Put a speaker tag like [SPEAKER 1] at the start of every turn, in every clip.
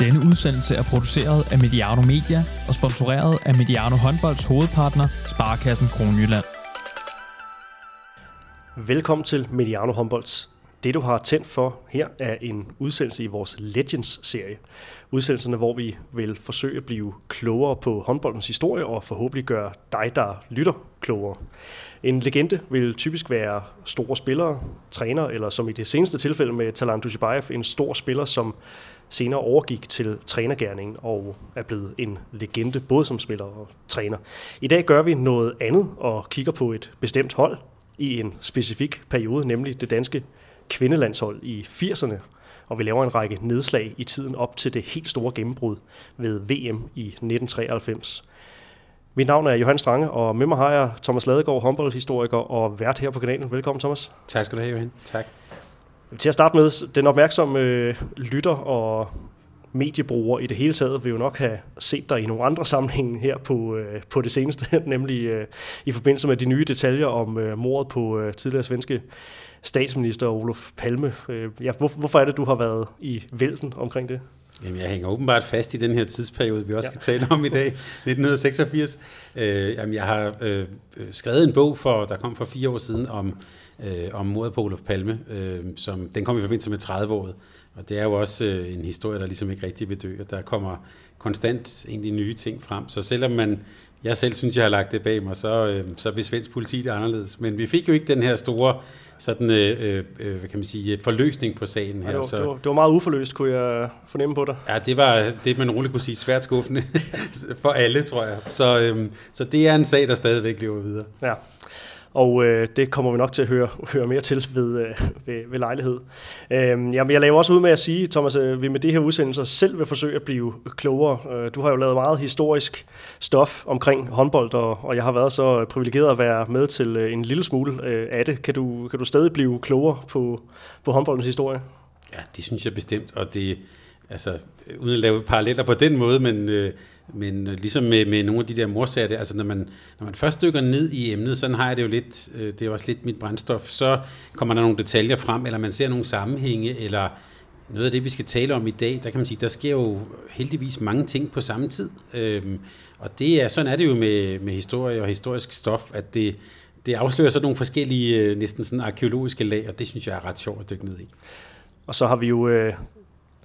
[SPEAKER 1] Denne udsendelse er produceret af Mediano Media og sponsoreret af Mediano Håndbolds hovedpartner, Sparkassen Kronjylland.
[SPEAKER 2] Velkommen til Mediano Håndbolds. Det du har tændt for her er en udsendelse i vores Legends-serie. Udsendelserne, hvor vi vil forsøge at blive klogere på håndboldens historie og forhåbentlig gøre dig, der lytter, klogere. En legende vil typisk være store spillere, træner, eller som i det seneste tilfælde med Talant Dushibayev, en stor spiller, som senere overgik til trænergærningen og er blevet en legende, både som spiller og træner. I dag gør vi noget andet og kigger på et bestemt hold i en specifik periode, nemlig det danske kvindelandshold i 80'erne, og vi laver en række nedslag i tiden op til det helt store gennembrud ved VM i 1993. Mit navn er Johan Strange, og med mig har jeg Thomas Ladegaard, håndboldhistoriker og vært her på kanalen. Velkommen, Thomas.
[SPEAKER 3] Tak skal du have, Johan. Tak.
[SPEAKER 2] Til at starte med, den opmærksomme øh, lytter og mediebruger i det hele taget vil jo nok have set dig i nogle andre sammenhænge her på, øh, på det seneste, nemlig øh, i forbindelse med de nye detaljer om øh, mordet på øh, tidligere svenske statsminister Olof Palme. Øh, ja, hvor, hvorfor er det, du har været i vælten omkring det?
[SPEAKER 3] Jamen, jeg hænger åbenbart fast i den her tidsperiode, vi også ja. skal tale om i dag, 1986. Øh, jamen, jeg har øh, skrevet en bog, for, der kom for fire år siden, om, øh, om mordet på Olof Palme. Øh, som, den kom i forbindelse med 30-året. Og det er jo også øh, en historie, der ligesom ikke rigtig vil dø. Og der kommer konstant egentlig nye ting frem. Så selvom man, jeg selv synes, jeg har lagt det bag mig, så, øh, så vil svensk politi det anderledes. Men vi fik jo ikke den her store sådan, øh, øh, hvad kan man sige, forløsning på sagen her. Ja,
[SPEAKER 2] det, var, så, det, var, det var meget uforløst, kunne jeg fornemme på dig.
[SPEAKER 3] Ja, det var det, man roligt kunne sige, svært skuffende for alle, tror jeg. Så, øh, så det er en sag, der stadigvæk lever videre.
[SPEAKER 2] Ja. Og øh, det kommer vi nok til at høre, høre mere til ved, øh, ved, ved lejlighed. Øh, jamen, jeg laver også ud med at sige, Thomas, at vi med det her udsendelser selv vil forsøge at blive klogere. Øh, du har jo lavet meget historisk stof omkring håndbold, og, og jeg har været så privilegeret at være med til øh, en lille smule øh, af det. Kan du, kan du stadig blive klogere på, på håndboldens historie?
[SPEAKER 3] Ja, det synes jeg bestemt, og det, altså, uden at lave paralleller på den måde, men, øh, men øh, ligesom med, med nogle af de der morsager, der, altså når man, når man først dykker ned i emnet, sådan har jeg det jo lidt, øh, det er også lidt mit brændstof, så kommer der nogle detaljer frem, eller man ser nogle sammenhænge, eller noget af det, vi skal tale om i dag, der kan man sige, der sker jo heldigvis mange ting på samme tid. Øhm, og det er, sådan er det jo med, med historie og historisk stof, at det, det afslører så nogle forskellige, øh, næsten sådan arkeologiske lag, og det synes jeg er ret sjovt at dykke ned i.
[SPEAKER 2] Og så har vi jo øh,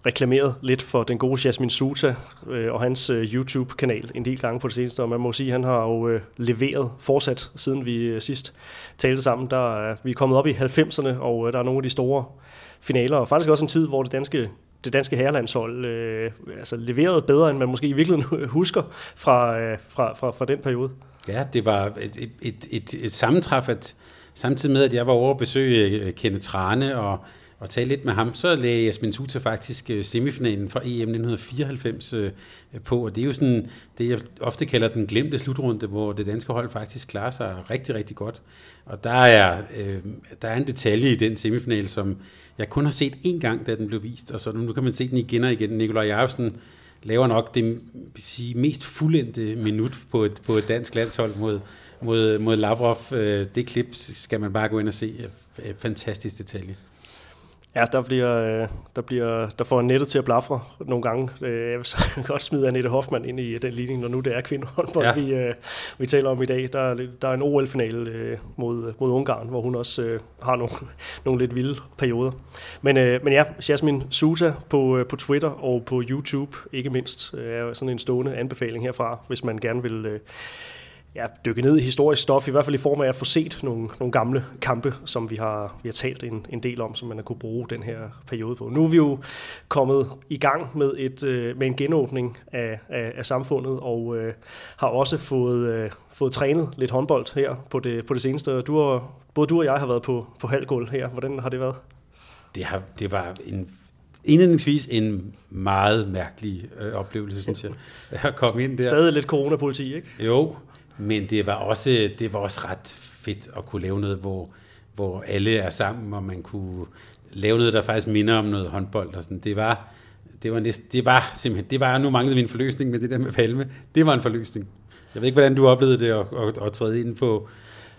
[SPEAKER 2] reklameret lidt for den gode Jasmin Suta øh, og hans øh, YouTube-kanal en del gange på det seneste, og man må sige, at han har jo øh, leveret fortsat, siden vi øh, sidst talte sammen. Der er, vi er kommet op i 90'erne, og øh, der er nogle af de store finaler, og faktisk også en tid, hvor det danske det danske herrelandshold øh, altså leverede bedre, end man måske i virkeligheden husker fra, øh, fra, fra, fra den periode.
[SPEAKER 3] Ja, det var et, et, et, et, sammentræf, at samtidig med, at jeg var over at besøge øh, Kenneth Trane og og tale lidt med ham, så lagde Jasmin Tuta faktisk øh, semifinalen fra EM 1994 på, og det er jo sådan det, jeg ofte kalder den glemte slutrunde, hvor det danske hold faktisk klarer sig rigtig, rigtig godt. Og der er, øh, der er en detalje i den semifinal, som jeg kun har set én gang, da den blev vist, og så nu kan man se den igen og igen. Nikolaj Jarvsen laver nok det sige, mest fuldendte minut på et, på et dansk landshold mod, mod, mod Lavrov. Øh, det klip skal man bare gå ind og se. Øh, fantastisk detalje.
[SPEAKER 2] Ja, der, bliver, øh, der, bliver, der får nettet til at blafre nogle gange. Øh, jeg vil så godt smide Annette Hoffmann ind i den ligning, når nu det er kvindehåndbold, ja. vi, øh, vi taler om i dag. Der, der er en OL-finale mod, mod Ungarn, hvor hun også har nogle, nogle lidt vilde perioder. Men, men ja, Jasmin Suta på, på Twitter og på YouTube, ikke mindst, er sådan en stående anbefaling herfra, hvis man gerne vil ja, dykke ned i historisk stof, i hvert fald i form af at få set nogle, nogle gamle kampe, som vi har, vi har talt en, en del om, som man har kunne bruge den her periode på. Nu er vi jo kommet i gang med, et, øh, med en genåbning af, af, af samfundet, og øh, har også fået, øh, fået trænet lidt håndbold her på det, på det seneste. Du har, både du og jeg har været på, på halvgulv her. Hvordan har det været?
[SPEAKER 3] Det, har, det var en indledningsvis en meget mærkelig øh, oplevelse, synes jeg, at komme ind der.
[SPEAKER 2] Stadig lidt coronapoliti, ikke?
[SPEAKER 3] Jo, men det var også, det var også ret fedt at kunne lave noget, hvor, hvor alle er sammen, og man kunne lave noget, der faktisk minder om noget håndbold. Og sådan. Det var, det var, næst, det var simpelthen, det var, nu manglede min forløsning med det der med Palme. Det var en forløsning. Jeg ved ikke, hvordan du oplevede det at, at, at træde ind på,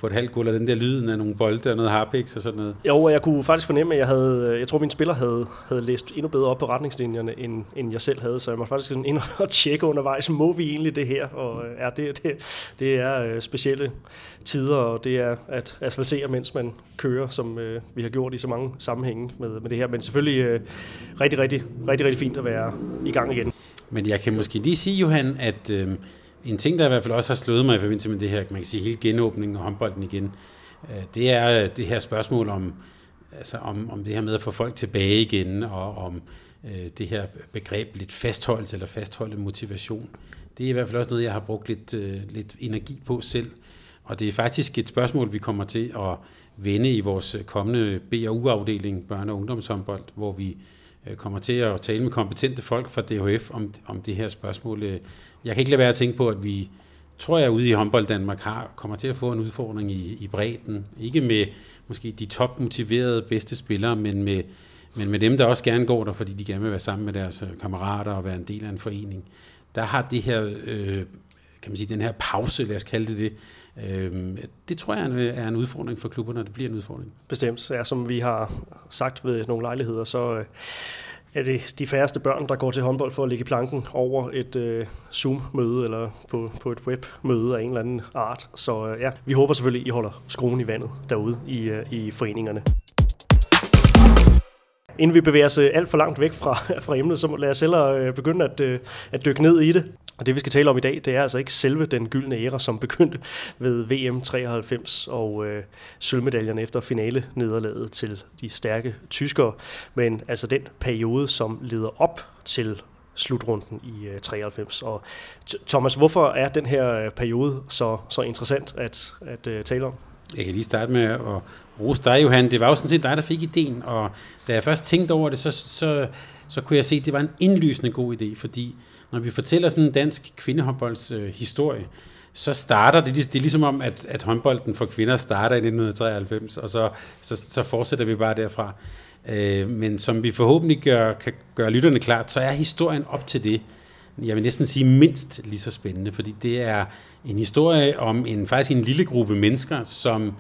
[SPEAKER 3] på et halvt gulv, og den der lyden af nogle bolde og noget harpix og sådan noget.
[SPEAKER 2] Jo, og jeg kunne faktisk fornemme, at jeg havde, jeg tror, min spiller havde, havde læst endnu bedre op på retningslinjerne, end, end jeg selv havde, så jeg må faktisk sådan ind og tjekke undervejs, må vi egentlig det her? Og ja, det, det, det er øh, specielle tider, og det er at asfaltere, mens man kører, som øh, vi har gjort i så mange sammenhænge med, med det her. Men selvfølgelig øh, rigtig, rigtig, rigtig, rigtig fint at være i gang igen.
[SPEAKER 3] Men jeg kan måske lige sige, Johan, at øh, en ting, der i hvert fald også har slået mig i forbindelse med det her, man kan sige, hele genåbningen og håndbolden igen, øh, det er øh, det her spørgsmål om, altså om, om det her med at få folk tilbage igen, og om øh, det her begreb lidt fastholdelse eller fastholde motivation. Det er i hvert fald også noget, jeg har brugt lidt, øh, lidt energi på selv. Og det er faktisk et spørgsmål, vi kommer til at vende i vores øh, kommende B&U-afdeling, børne- og ungdomshåndbold, hvor vi øh, kommer til at tale med kompetente folk fra DHF om, om det her spørgsmål. Jeg kan ikke lade være at tænke på, at vi, tror jeg, ude i håndbold Danmark har, kommer til at få en udfordring i, i bredden. Ikke med måske de topmotiverede bedste spillere, men med, men med dem, der også gerne går der, fordi de gerne vil være sammen med deres øh, kammerater og være en del af en forening. Der har det her, øh, kan man sige, den her pause, lad os kalde det det, øh, det tror jeg er en øh, udfordring for klubberne, og det bliver en udfordring.
[SPEAKER 2] Bestemt. Ja, som vi har sagt ved nogle lejligheder, så øh, er det de færreste børn, der går til håndbold for at ligge planken over et øh, Zoom-møde eller på, på et web-møde af en eller anden art. Så øh, ja, vi håber selvfølgelig, I holder skruen i vandet derude i, øh, i foreningerne. Inden vi bevæger os øh, alt for langt væk fra, fra emnet, så lad os hellere øh, begynde at, øh, at dykke ned i det. Og det vi skal tale om i dag, det er altså ikke selve den gyldne æra, som begyndte ved VM 93 og øh, sølvmedaljerne efter finale nederlaget til de stærke tyskere, men altså den periode, som leder op til slutrunden i øh, 93. Og Thomas, hvorfor er den her øh, periode så, så interessant at, at øh, tale om?
[SPEAKER 3] Jeg kan lige starte med at rose dig, Johan. Det var jo sådan set dig, der fik ideen, og da jeg først tænkte over det, så, så, så kunne jeg se, at det var en indlysende god idé, fordi når vi fortæller sådan en dansk kvindehåndbolds øh, historie, så starter det, det er ligesom om, at, at håndbolden for kvinder starter i 1993, og så, så, så fortsætter vi bare derfra. Øh, men som vi forhåbentlig gør, kan gøre lytterne klart, så er historien op til det, jeg vil næsten sige mindst lige så spændende, fordi det er en historie om en faktisk en lille gruppe mennesker, som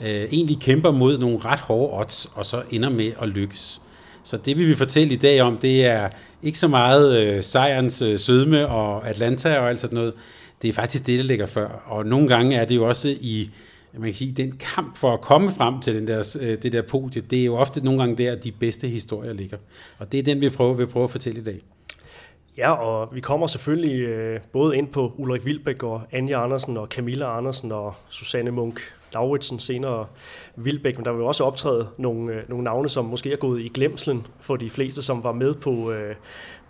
[SPEAKER 3] øh, egentlig kæmper mod nogle ret hårde odds, og så ender med at lykkes. Så det vi vil fortælle i dag om, det er ikke så meget øh, sejrens øh, sødme og Atlanta og alt sådan noget. Det er faktisk det, der ligger før. Og nogle gange er det jo også i man kan sige, den kamp for at komme frem til den der, øh, det der podie, det er jo ofte nogle gange der, de bedste historier ligger. Og det er den, vi prøver, vi prøver at fortælle i dag.
[SPEAKER 2] Ja, og vi kommer selvfølgelig øh, både ind på Ulrik Vilbæk og Anja Andersen og Camilla Andersen og Susanne Munk Lauritsen senere Vilbæk, men der vil jo også optræde nogle, øh, nogle navne, som måske er gået i glemslen for de fleste, som var med på, øh,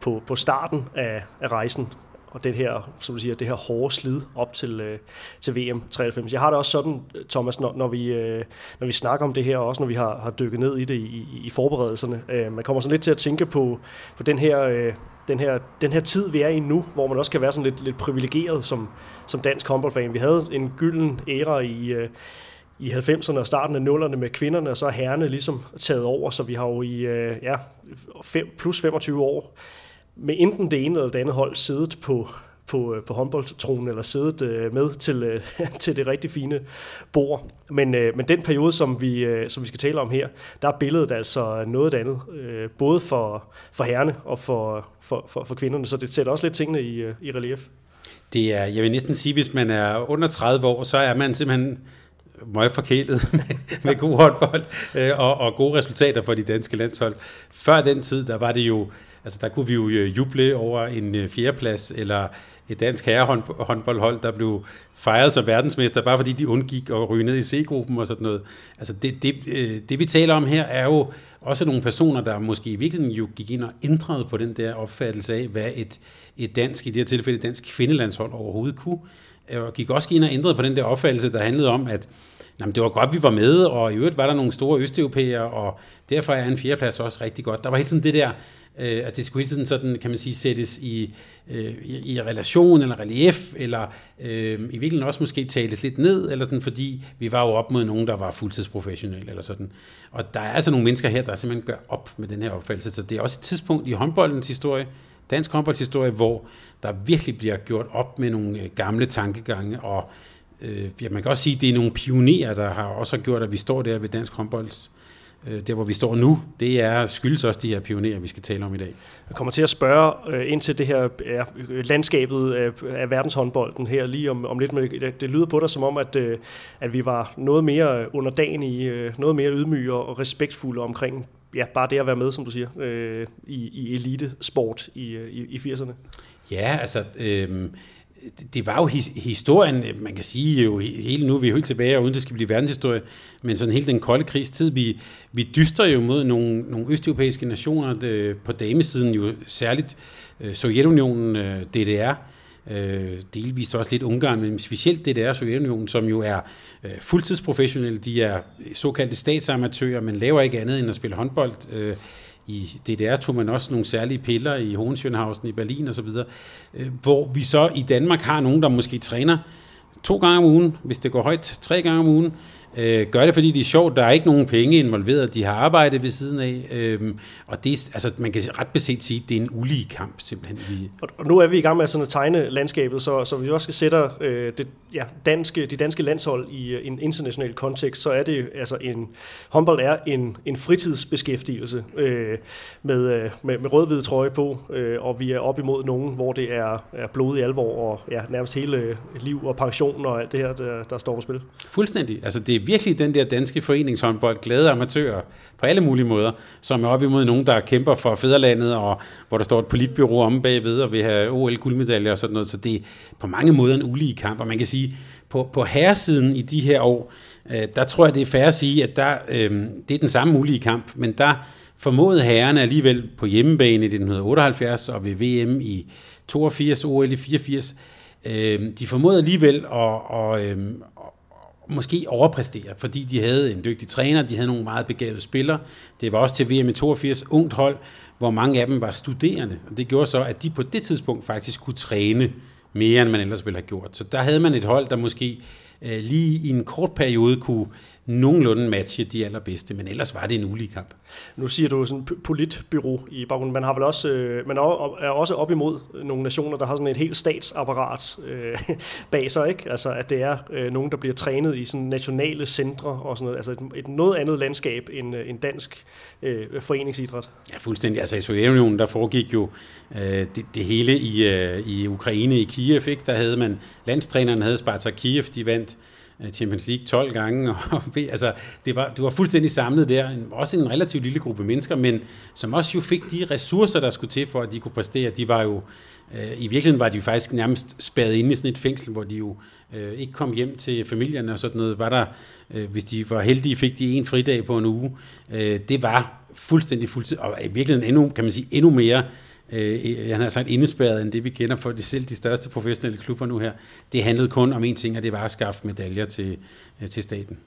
[SPEAKER 2] på, på starten af, af rejsen og det her, som du siger, det her hårde slid op til, øh, til VM 93. Jeg har det også sådan, Thomas, når, når, vi, øh, når vi snakker om det her, og også når vi har, har dykket ned i det i, i, i forberedelserne, øh, man kommer sådan lidt til at tænke på, på den her... Øh, den her, den her tid, vi er i nu, hvor man også kan være sådan lidt, lidt privilegeret som, som dansk håndboldfan. Vi havde en gylden æra i, øh, i 90'erne og starten af 0'erne med kvinderne, og så er herrene ligesom taget over, så vi har jo i øh, ja, fem, plus 25 år med enten det ene eller det andet hold siddet på, på, øh, på håndboldtronen eller siddet øh, med til, øh, til det rigtig fine bord. Men, øh, men den periode, som vi, øh, som vi skal tale om her, der er billedet altså noget andet, øh, både for, for herrene og for, for, for, for kvinderne, så det sætter også lidt tingene i, øh, i relief.
[SPEAKER 3] Det er, jeg vil næsten sige, hvis man er under 30 år, så er man simpelthen meget forkælet med, med god håndbold øh, og, og gode resultater for de danske landshold. Før den tid, der var det jo Altså der kunne vi jo øh, juble over en øh, fjerdeplads, eller et dansk herrehåndboldhold, der blev fejret som verdensmester, bare fordi de undgik at ryge ned i C-gruppen og sådan noget. Altså det, det, øh, det vi taler om her, er jo også nogle personer, der måske i virkeligheden jo gik ind og ændrede på den der opfattelse af, hvad et, et dansk, i det her tilfælde et dansk kvindelandshold overhovedet kunne. Og gik også ind og ændrede på den der opfattelse, der handlede om, at jamen, det var godt, vi var med, og i øvrigt var der nogle store østeuropæere, og derfor er en fjerdeplads også rigtig godt. Der var hele tiden det der, øh, at det skulle hele tiden sådan, kan man sige, sættes i, øh, i, i relation eller relief, eller øh, i virkeligheden også måske tales lidt ned, eller sådan, fordi vi var jo op mod nogen, der var fuldtidsprofessionelle eller sådan. Og der er altså nogle mennesker her, der simpelthen gør op med den her opfattelse. Så det er også et tidspunkt i håndboldens historie, dansk håndboldshistorie, hvor der virkelig bliver gjort op med nogle øh, gamle tankegange, og øh, ja, man kan også sige, at det er nogle pionerer, der har også gjort, at vi står der ved dansk håndbolds øh, der hvor vi står nu, det er skyldes også de her pionerer, vi skal tale om i dag.
[SPEAKER 2] Jeg kommer til at spørge øh, ind til det her ja, landskabet af, af verdenshåndbolden her lige om, om lidt, men det, det lyder på dig som om, at, øh, at vi var noget mere under dagen i, øh, noget mere ydmyge og respektfulde omkring ja, bare det at være med, som du siger, øh, i, i elitesport i, i, i 80'erne.
[SPEAKER 3] Ja, altså... Øh, det var jo his, historien, man kan sige jo hele nu, vi er helt tilbage, og uden det skal blive verdenshistorie, men sådan hele den kolde krigstid, vi, vi dyster jo mod nogle, nogle østeuropæiske nationer det, på damesiden, jo særligt øh, Sovjetunionen, øh, DDR, øh, delvist også lidt Ungarn, men specielt DDR og Sovjetunionen, som jo er øh, fuldtidsprofessionelle, de er såkaldte statsamatører, men laver ikke andet end at spille håndbold, øh, i DDR tog man også nogle særlige piller i Hohenschönhausen i Berlin osv., øh, hvor vi så i Danmark har nogen, der måske træner to gange om ugen, hvis det går højt, tre gange om ugen, Øh, gør det, fordi det er sjovt. Der er ikke nogen penge involveret. De har arbejdet ved siden af. Øh, og det er, altså, man kan ret beset sige, at det er en ulige kamp, simpelthen.
[SPEAKER 2] Og, nu er vi i gang med sådan at tegne landskabet, så, så vi også skal sætte øh, det, ja, danske, de danske landshold i øh, en international kontekst, så er det altså en håndbold er en, en fritidsbeskæftigelse øh, med, øh, med, med rød-hvid trøje på, øh, og vi er op imod nogen, hvor det er, er blod i alvor, og ja, nærmest hele liv og pension og alt det her, der, der står på spil.
[SPEAKER 3] Fuldstændig. Altså det er virkelig den der danske foreningshåndbold, glade amatører på alle mulige måder, som er op imod nogen, der kæmper for fædrelandet, og hvor der står et politbyrå om bagved, og vil have OL-guldmedaljer og sådan noget. Så det er på mange måder en ulige kamp, og man kan sige, på, på herresiden i de her år, øh, der tror jeg, det er fair at sige, at der, øh, det er den samme ulige kamp, men der formåede herrerne alligevel på hjemmebane i 1978 og ved VM i 82, OL i 84, øh, de formåede alligevel at, og, øh, måske overpræstere, fordi de havde en dygtig træner, de havde nogle meget begavede spillere. Det var også til VM i 82 ungt hold, hvor mange af dem var studerende, og det gjorde så, at de på det tidspunkt faktisk kunne træne mere, end man ellers ville have gjort. Så der havde man et hold, der måske øh, lige i en kort periode kunne nogenlunde matche de allerbedste, men ellers var det en ulig kamp.
[SPEAKER 2] Nu siger du sådan politbyrå i baggrunden. Man har vel også, øh, man er også op imod nogle nationer, der har sådan et helt statsapparat øh, bag sig, ikke? Altså at det er øh, nogen, der bliver trænet i sådan nationale centre og sådan noget. Altså et, et noget andet landskab end en dansk øh, foreningsidræt.
[SPEAKER 3] Ja, fuldstændig. Altså i Sovjetunionen, der foregik jo øh, det, det hele i, øh, i Ukraine, i Kiev, ikke? Der havde man, landstræneren havde Spartak Kiev, de vandt Øh, Øh, Champions League 12 gange. Og, altså, det, var, det var fuldstændig samlet der. Også en relativt lille gruppe mennesker, men som også jo fik de ressourcer, der skulle til for, at de kunne præstere. De var jo, øh, i virkeligheden var de jo faktisk nærmest spadet inde i sådan et fængsel, hvor de jo øh, ikke kom hjem til familierne og sådan noget. Var der, øh, hvis de var heldige, fik de en fridag på en uge. Øh, det var fuldstændig fuldtid, og i virkeligheden endnu, kan man sige, endnu mere øh, han har sagt indespærret end det, vi kender for de selv de største professionelle klubber nu her. Det handlede kun om en ting, og det var at skaffe medaljer til, øh, til staten.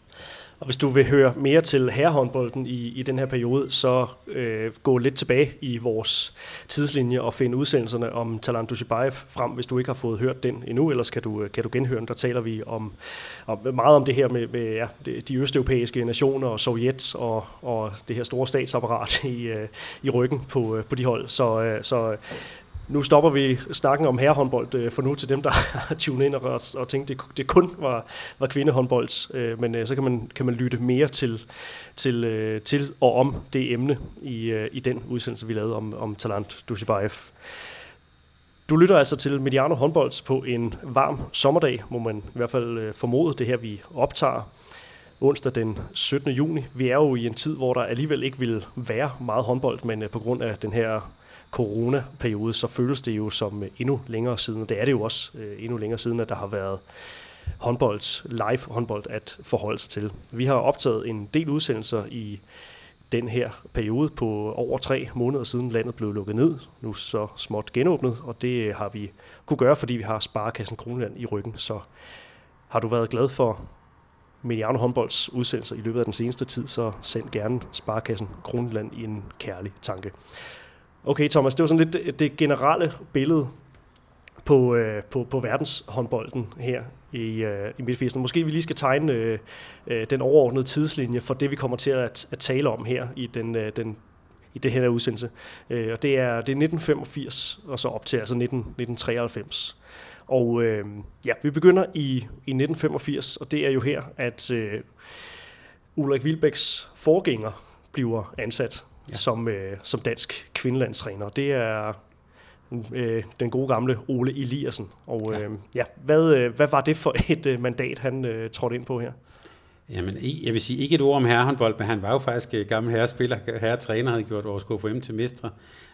[SPEAKER 2] Og hvis du vil høre mere til herrehåndbolden i, i den her periode, så øh, gå lidt tilbage i vores tidslinje og find udsendelserne om Talant Dushibayev frem, hvis du ikke har fået hørt den endnu, ellers kan du, øh, kan du genhøre den. Der taler vi om, om meget om det her med, med ja, de østeuropæiske nationer og Sovjet og, og det her store statsapparat i, øh, i ryggen på, øh, på de hold. Så, øh, så nu stopper vi snakken om herrehåndbold øh, for nu til dem, der har tunet ind og, og tænkt, det, det kun var, var kvindehåndbold. Øh, men øh, så kan man, kan man lytte mere til, til, øh, til og om det emne i, øh, i den udsendelse, vi lavede om, om Talant Dushibayev. Du lytter altså til Mediano Håndbolds på en varm sommerdag, må man i hvert fald øh, formode det her, vi optager onsdag den 17. juni. Vi er jo i en tid, hvor der alligevel ikke vil være meget håndbold, men øh, på grund af den her coronaperiode, så føles det jo som øh, endnu længere siden, og det er det jo også øh, endnu længere siden, at der har været håndbold, live håndbold at forholde sig til. Vi har optaget en del udsendelser i den her periode på over tre måneder siden landet blev lukket ned, nu så småt genåbnet, og det har vi kunne gøre, fordi vi har Sparekassen Kronland i ryggen. Så har du været glad for Mediano håndbolds udsendelser i løbet af den seneste tid, så send gerne Sparekassen Kronland i en kærlig tanke. Okay, Thomas, det var sådan lidt det generelle billede på, øh, på, på verdenshåndbolden her i, øh, i midt Måske vi lige skal tegne øh, øh, den overordnede tidslinje for det, vi kommer til at, at tale om her i den, øh, den i det her udsendelse. Øh, og det er, det er 1985 og så op til altså 19, 1993. Og øh, ja, vi begynder i, i 1985, og det er jo her, at øh, Ulrik Vilbæks forgænger bliver ansat ja. som, øh, som dansk kvindelandstræner. Det er øh, den gode gamle Ole Eliassen. Og ja. Øh, ja, hvad, øh, hvad var det for et øh, mandat, han øh, trådte ind på her?
[SPEAKER 3] Jamen, jeg vil sige ikke et ord om herrehåndbold, men han var jo faktisk øh, gammel herrespiller, herretræner, havde gjort vores KFM til mestre,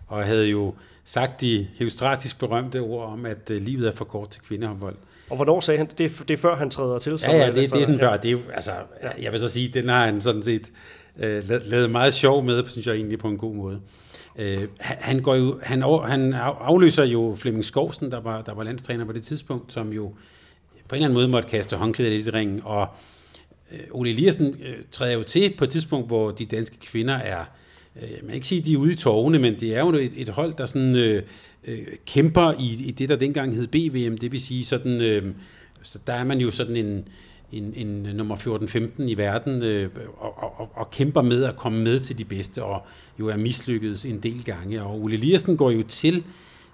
[SPEAKER 3] og havde jo sagt de heostratisk berømte ord om, at øh, livet er for kort til kvindehåndbold.
[SPEAKER 2] Og hvornår sagde han det? Det er før han træder til?
[SPEAKER 3] Som ja, ja, det, det er sådan ja. før. Det er altså, jeg vil så sige, den har han sådan set øh, lavet meget sjov med, synes jeg egentlig på en god måde. Øh, han, går jo, han, han afløser jo Flemming Skovsen, der var, der var landstræner på det tidspunkt, som jo på en eller anden måde måtte kaste håndklædet lidt i ringen, og øh, Ole Eliassen øh, træder jo til på et tidspunkt, hvor de danske kvinder er, øh, man kan ikke sige, at de er ude i tårne, men det er jo et, et hold, der sådan, øh, øh, kæmper i, i det, der dengang hed BVM, det vil sige sådan, øh, så der er man jo sådan en, en, en øh, nummer 14-15 i verden øh, og, og, og kæmper med at komme med til de bedste, og jo er mislykkedes en del gange. Og Ole Liersen går jo til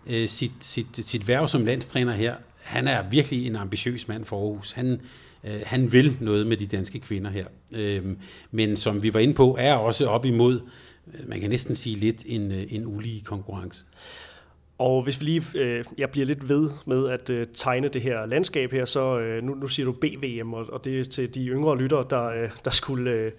[SPEAKER 3] øh, sit, sit, sit værv som landstræner her. Han er virkelig en ambitiøs mand for Aarhus. Han, øh, han vil noget med de danske kvinder her. Øh, men som vi var inde på, er også op imod, øh, man kan næsten sige lidt, en, øh, en ulige konkurrence.
[SPEAKER 2] Og hvis vi lige, øh, jeg bliver lidt ved med at øh, tegne det her landskab her, så øh, nu, nu siger du BVM, og, og det er til de yngre lyttere, der, øh, der skulle øh,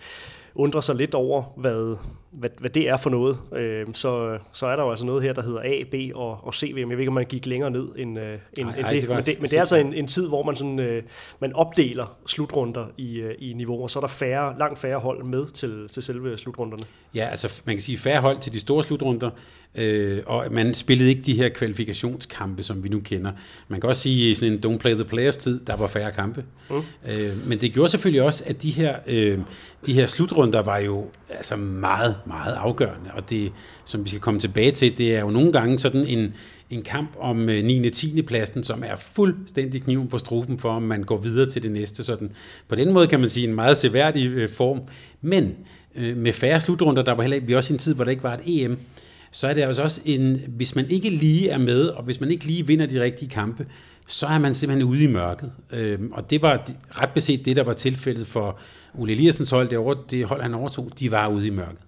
[SPEAKER 2] undre sig lidt over, hvad, hvad, hvad det er for noget. Øh, så, så er der jo altså noget her, der hedder A, B og, og CVM. Jeg ved ikke, om man gik længere ned end, øh, end, ej, end det. det men, det men det er altså en, en tid, hvor man, sådan, øh, man opdeler slutrunder i, øh, i niveauer, så er der færre, langt færre hold med til, til selve slutrunderne.
[SPEAKER 3] Ja, altså man kan sige færre hold til de store slutrunder, øh, og man spillede ikke de her kvalifikationskampe, som vi nu kender. Man kan også sige, i sådan en don't play the players tid, der var færre kampe. Mm. Øh, men det gjorde selvfølgelig også, at de her, øh, de her slutrunder var jo altså meget, meget afgørende. Og det, som vi skal komme tilbage til, det er jo nogle gange sådan en, en kamp om 9. Øh, 10. pladsen, som er fuldstændig kniven på struben for, om man går videre til det næste. Sådan. På den måde kan man sige en meget seværdig øh, form. Men øh, med færre slutrunder, der var heller ikke, vi også i en tid, hvor der ikke var et EM, så er det altså også en, hvis man ikke lige er med, og hvis man ikke lige vinder de rigtige kampe, så er man simpelthen ude i mørket. Øhm, og det var ret beset det, der var tilfældet for Ole Eliassens hold, det, over, det hold, han overtog, de var ude i mørket.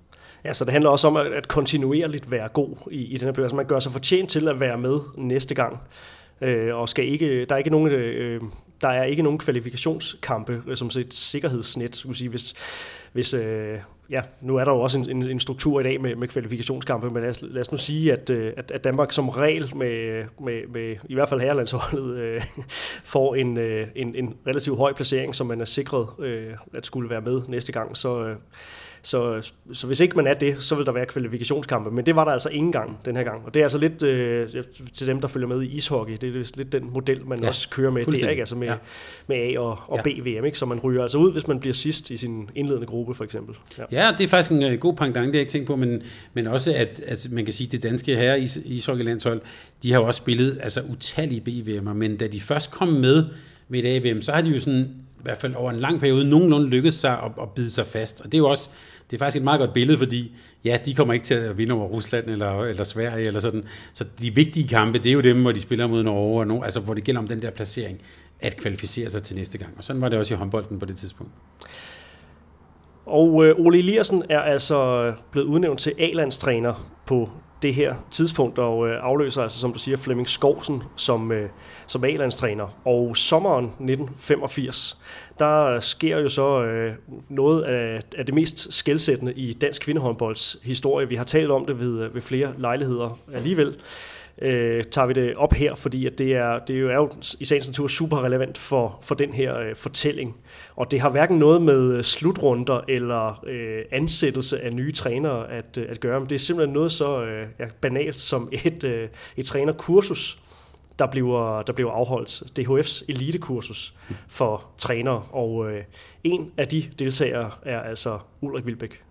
[SPEAKER 2] Ja, så det handler også om at, at kontinuerligt være god i, i den her bøger. så altså, man gør sig fortjent til at være med næste gang. Øh, og skal ikke, der er ikke nogen, øh, der er ikke nogen kvalifikationskampe øh, som et sikkerhedsnet, skulle sige, hvis, hvis øh, ja, nu er der jo også en, en, en struktur i dag med, med kvalifikationskampe, men lad os, lad os nu sige, at, øh, at, at Danmark som regel med, med, med i hvert fald herrelandsholdet øh, får en, øh, en, en relativt høj placering, som man er sikret øh, at skulle være med næste gang, så, øh, så, så hvis ikke man er det, så vil der være kvalifikationskampe. Men det var der altså ingen gang den her gang. Og det er altså lidt øh, til dem, der følger med i ishockey. Det er lidt den model, man ja, også kører med der, ikke? Altså med, ja. med A og, og ja. B-VM. Ikke? Så man ryger altså ud, hvis man bliver sidst i sin indledende gruppe, for eksempel.
[SPEAKER 3] Ja, ja det er faktisk en uh, god pendant, det har jeg ikke tænkt på. Men, men også, at, at man kan sige, at det danske herre ishockeylandshold, de har jo også spillet altså, utallige B-VM'er. Men da de først kom med med et AVM, så har de jo sådan i hvert fald over en lang periode nogenlunde lykkedes sig at, at bide sig fast. Og det er jo også det er faktisk et meget godt billede, fordi ja, de kommer ikke til at vinde over Rusland eller, eller Sverige eller sådan. Så de vigtige kampe, det er jo dem, hvor de spiller mod Norge, og no, altså hvor det gælder om den der placering, at kvalificere sig til næste gang. Og sådan var det også i håndbolden på det tidspunkt.
[SPEAKER 2] Og øh, Ole Eliassen er altså blevet udnævnt til A-landstræner på det her tidspunkt, og øh, afløser altså, som du siger, Flemming Skovsen som, øh, som A-landstræner. Og sommeren 1985, der sker jo så øh, noget af, af det mest skældsættende i dansk kvindehåndbolds historie. Vi har talt om det ved, øh, ved flere lejligheder alligevel øh, Øh, tager vi det op her, fordi at det, er, det er jo i sagens natur super relevant for, for den her øh, fortælling. Og det har hverken noget med øh, slutrunder eller øh, ansættelse af nye trænere at, øh, at gøre, men det er simpelthen noget så øh, ja, banalt som et, øh, et trænerkursus, der bliver, der bliver afholdt. DHF's elitekursus for trænere, og øh, en af de deltagere er altså Ulrik Vilbæk.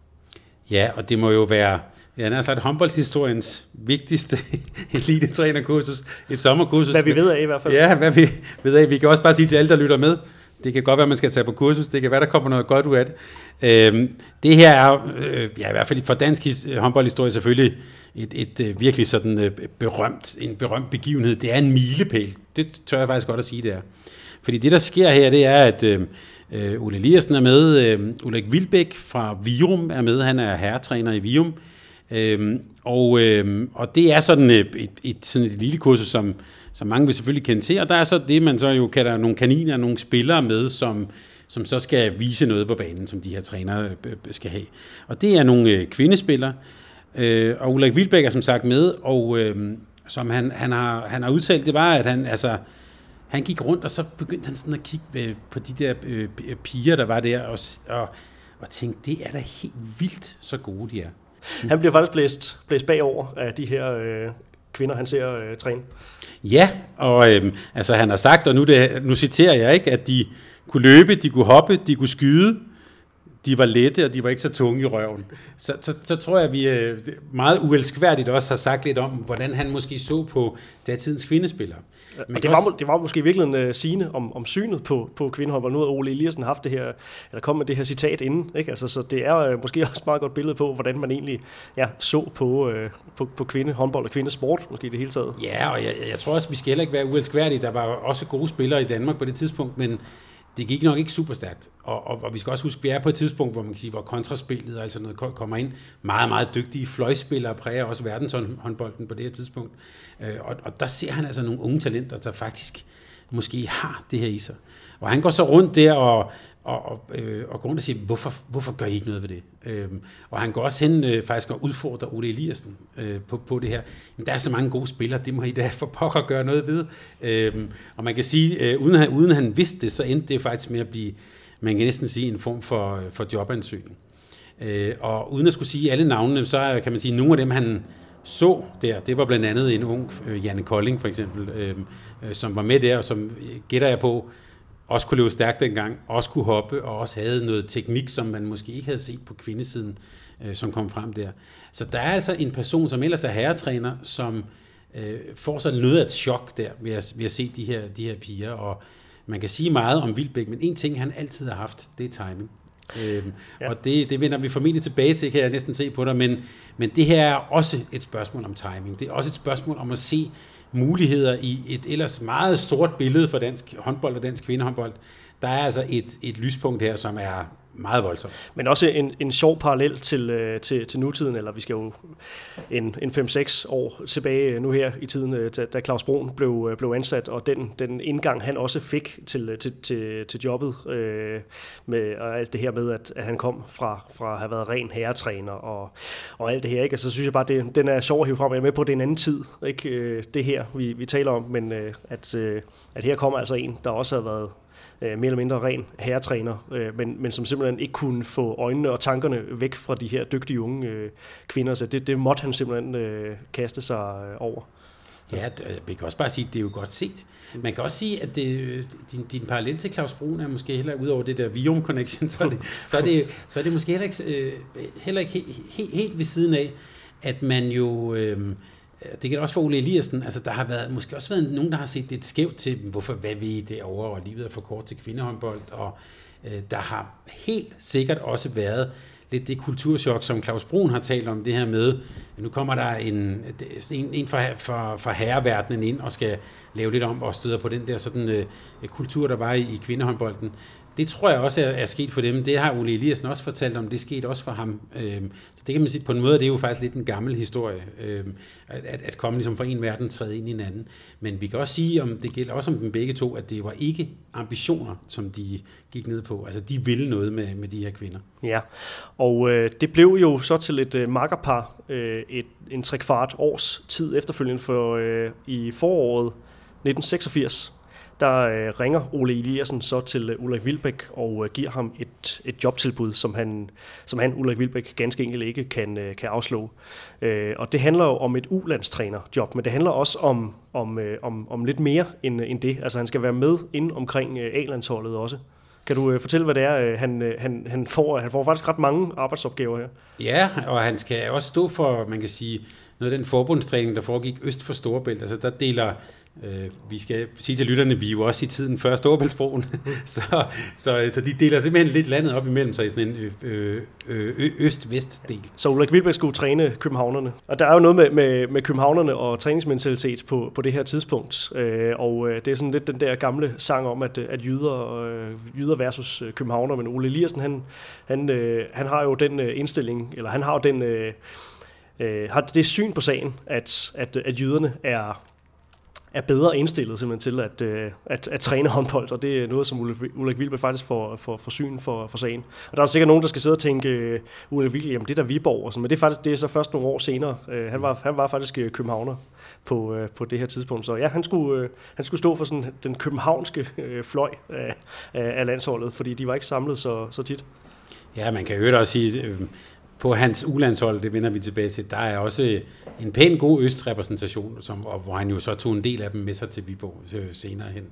[SPEAKER 3] Ja, og det må jo være Ja, han har sagt håndboldshistoriens vigtigste elite-trænerkursus, et sommerkursus.
[SPEAKER 2] Hvad vi ved af i hvert fald.
[SPEAKER 3] Ja, hvad vi ved af. Vi kan også bare sige til alle, der lytter med, det kan godt være, man skal tage på kursus. Det kan være, der kommer noget godt ud af det. Øhm, det her er, øh, ja, i hvert fald for dansk håndboldhistorie selvfølgelig, et, et, et virkelig sådan berømt, en berømt begivenhed. Det er en milepæl. Det tør jeg faktisk godt at sige, det er. Fordi det, der sker her, det er, at øh, Ulle Eliassen er med, øh, Ulrik Vilbæk fra Virum er med, han er herretræner i Virum, øh, Øhm, og, øhm, og det er sådan et, et, et, sådan et lille kursus, som, som mange vil selvfølgelig kende til, og der er så det, man så jo kalder nogle kaniner, nogle spillere med, som, som så skal vise noget på banen, som de her trænere øh, øh, skal have. Og det er nogle øh, kvindespillere, øh, og Ulrik Vilbæk er som sagt med, og øh, som han, han, har, han har udtalt, det var, at han, altså, han gik rundt, og så begyndte han sådan at kigge på de der øh, piger, der var der, og, og, og tænkte, det er da helt vildt, så gode de er.
[SPEAKER 2] Han bliver faktisk blæst, blæst bagover af de her øh, kvinder, han ser øh, træne.
[SPEAKER 3] Ja, og øh, altså han har sagt, og nu, det, nu citerer jeg ikke, at de kunne løbe, de kunne hoppe, de kunne skyde, de var lette, og de var ikke så tunge i røven. Så, så, så tror jeg, at vi øh, meget uelskværdigt også har sagt lidt om, hvordan han måske så på datidens kvindespillere.
[SPEAKER 2] Men og det, var, det var måske virkelig en uh, sigende om, om synet på, på kvindehåndbold. Nu har Ole Eliassen haft det her, eller kom med det her citat inden, ikke? Altså, så det er uh, måske også et meget godt billede på, hvordan man egentlig ja, så på, uh, på, på kvindehåndbold og kvindesport, måske det hele taget.
[SPEAKER 3] Ja, og jeg, jeg tror også, vi skal heller ikke være uelskværdige. Der var også gode spillere i Danmark på det tidspunkt, men det gik nok ikke super stærkt. Og, og, og vi skal også huske, at vi er på et tidspunkt, hvor man kan sige, hvor kontraspillet og altså noget kommer ind. Meget, meget dygtige fløjspillere præger også verdenshåndbolden på det her tidspunkt. Øh, og, og der ser han altså nogle unge talenter, der faktisk måske har det her i sig. Og han går så rundt der og, og, og, øh, og går rundt og siger, hvorfor, hvorfor gør I ikke noget ved det? Øh, og han går også hen øh, faktisk og udfordrer Ole Eliassen øh, på, på det her. Men der er så mange gode spillere, det må I da for pokker gøre noget ved. Øh, og man kan sige, øh, uden, han, uden han vidste det, så endte det faktisk med at blive, man kan næsten sige, en form for, øh, for jobansøgning. Øh, og uden at skulle sige alle navnene, så kan man sige, at nogle af dem, han så der, det var blandt andet en ung øh, Janne Kolding for eksempel, øhm, øh, som var med der, og som øh, gætter jeg på, også kunne løbe stærkt dengang, også kunne hoppe, og også havde noget teknik, som man måske ikke havde set på kvindesiden, øh, som kom frem der. Så der er altså en person, som ellers er herretræner, som øh, får så noget af et chok der ved at, ved at se de her, de her piger, og man kan sige meget om Vildbæk, men en ting, han altid har haft, det er timing. Øhm, ja. Og det, det vender vi formentlig tilbage til, kan jeg næsten se på dig, men, men det her er også et spørgsmål om timing. Det er også et spørgsmål om at se muligheder i et ellers meget stort billede for dansk håndbold og dansk kvindehåndbold. Der er altså et, et lyspunkt her, som er meget voldsomt.
[SPEAKER 2] Men også en, en sjov parallel til, øh, til, til nutiden, eller vi skal jo en, en 5-6 år tilbage øh, nu her i tiden, øh, da, da Claus Brun blev, blev ansat, og den, den indgang, han også fik til, til, til, til jobbet, øh, med, og alt det her med, at, at han kom fra, fra at have været ren herretræner, og, og alt det her, ikke? Og så synes jeg bare, det, den er sjov at hive frem. Jeg er med på, at det er en anden tid, ikke? det her, vi, vi taler om, men at, at her kommer altså en, der også har været øh, mere eller mindre ren herretræner, øh, men, men som simpelthen ikke kunne få øjnene og tankerne væk fra de her dygtige unge øh, kvinder. Så det, det måtte han simpelthen øh, kaste sig øh, over.
[SPEAKER 3] Ja, øh, vi kan også bare sige, at det er jo godt set. Man kan også sige, at det, øh, din, din parallel til Claus Brun er måske heller ud over det der Vium Connection, så er det, så er det, så er det måske heller ikke, øh, heller ikke helt, helt, helt ved siden af, at man jo... Øh, Øh, det kan også for Ole Eliassen, altså der har været, måske også været nogen, der har set lidt skævt til, hvorfor, hvad vi det over, og livet er for kort til kvindehåndbold, og øh, der har helt sikkert også været lidt det kulturschok, som Claus Brun har talt om, det her med, nu kommer der en, en, en fra, fra, fra herreverdenen ind og skal lave lidt om og støder på den der sådan, øh, kultur, der var i, i kvindehåndbolden det tror jeg også er, er sket for dem. Det har Ole Eliassen også fortalt om. Det skete også for ham. Øhm, så det kan man sige, på en måde det er jo faktisk lidt en gammel historie, øhm, at, at komme ligesom fra en verden træde ind i en anden. Men vi kan også sige, om det gælder også om dem begge to, at det var ikke ambitioner, som de gik ned på. Altså de ville noget med, med de her kvinder.
[SPEAKER 2] Ja, og øh, det blev jo så til et øh, makkerpar øh, et, en trekvart års tid efterfølgende for øh, i foråret 1986 der øh, ringer Ole Eliassen så til øh, Ulrik Vilbæk og øh, giver ham et, et jobtilbud, som han, som han, Ulrik Vilbæk, ganske enkelt ikke kan, øh, kan afslå. Øh, og det handler jo om et ulandstrænerjob, men det handler også om, om, øh, om, om lidt mere end, øh, end det. Altså han skal være med ind omkring øh, A-landsholdet også. Kan du øh, fortælle, hvad det er, øh, han, øh, han, han får? Han får faktisk ret mange arbejdsopgaver her.
[SPEAKER 3] Ja, og han skal også stå for, man kan sige, noget af den forbundstræning, der foregik øst for Storebælt. Altså der deler, øh, vi skal sige til lytterne, vi er jo også i tiden før Storebæltsbroen, så, så, så de deler simpelthen lidt landet op imellem sig i sådan en øh, øh, øh øst-vest-del.
[SPEAKER 2] Så Ulrik Wilbæk skulle træne københavnerne. Og der er jo noget med, med, med københavnerne og træningsmentalitet på, på det her tidspunkt. Øh, og øh, det er sådan lidt den der gamle sang om, at, at jyder, øh, jyder versus øh, københavner. Men Ole Eliassen, han, han, øh, han har jo den øh, indstilling, eller han har jo den... Øh, øh, har det syn på sagen, at, at, at jyderne er, er bedre indstillet simpelthen til at, øh, at, at træne håndbold, og det er noget, som Ulrik Wilbe faktisk får, får, får syn for, for sagen. Og der er sikkert nogen, der skal sidde og tænke, øh, Ulrik Vilbe, jamen det er der Viborg, og sådan, men det er, faktisk, det er så først nogle år senere. Øh, han, var, han var faktisk øh, københavner på, øh, på det her tidspunkt, så ja, han skulle, øh, han skulle stå for sådan den københavnske øh, fløj af, af, af landsholdet, fordi de var ikke samlet så, så tit.
[SPEAKER 3] Ja, man kan jo også sige, øh, på hans ulandshold, det vender vi tilbage til, der er også en pæn god østrepræsentation, som, og hvor han jo så tog en del af dem med sig til Viborg øh, senere hen.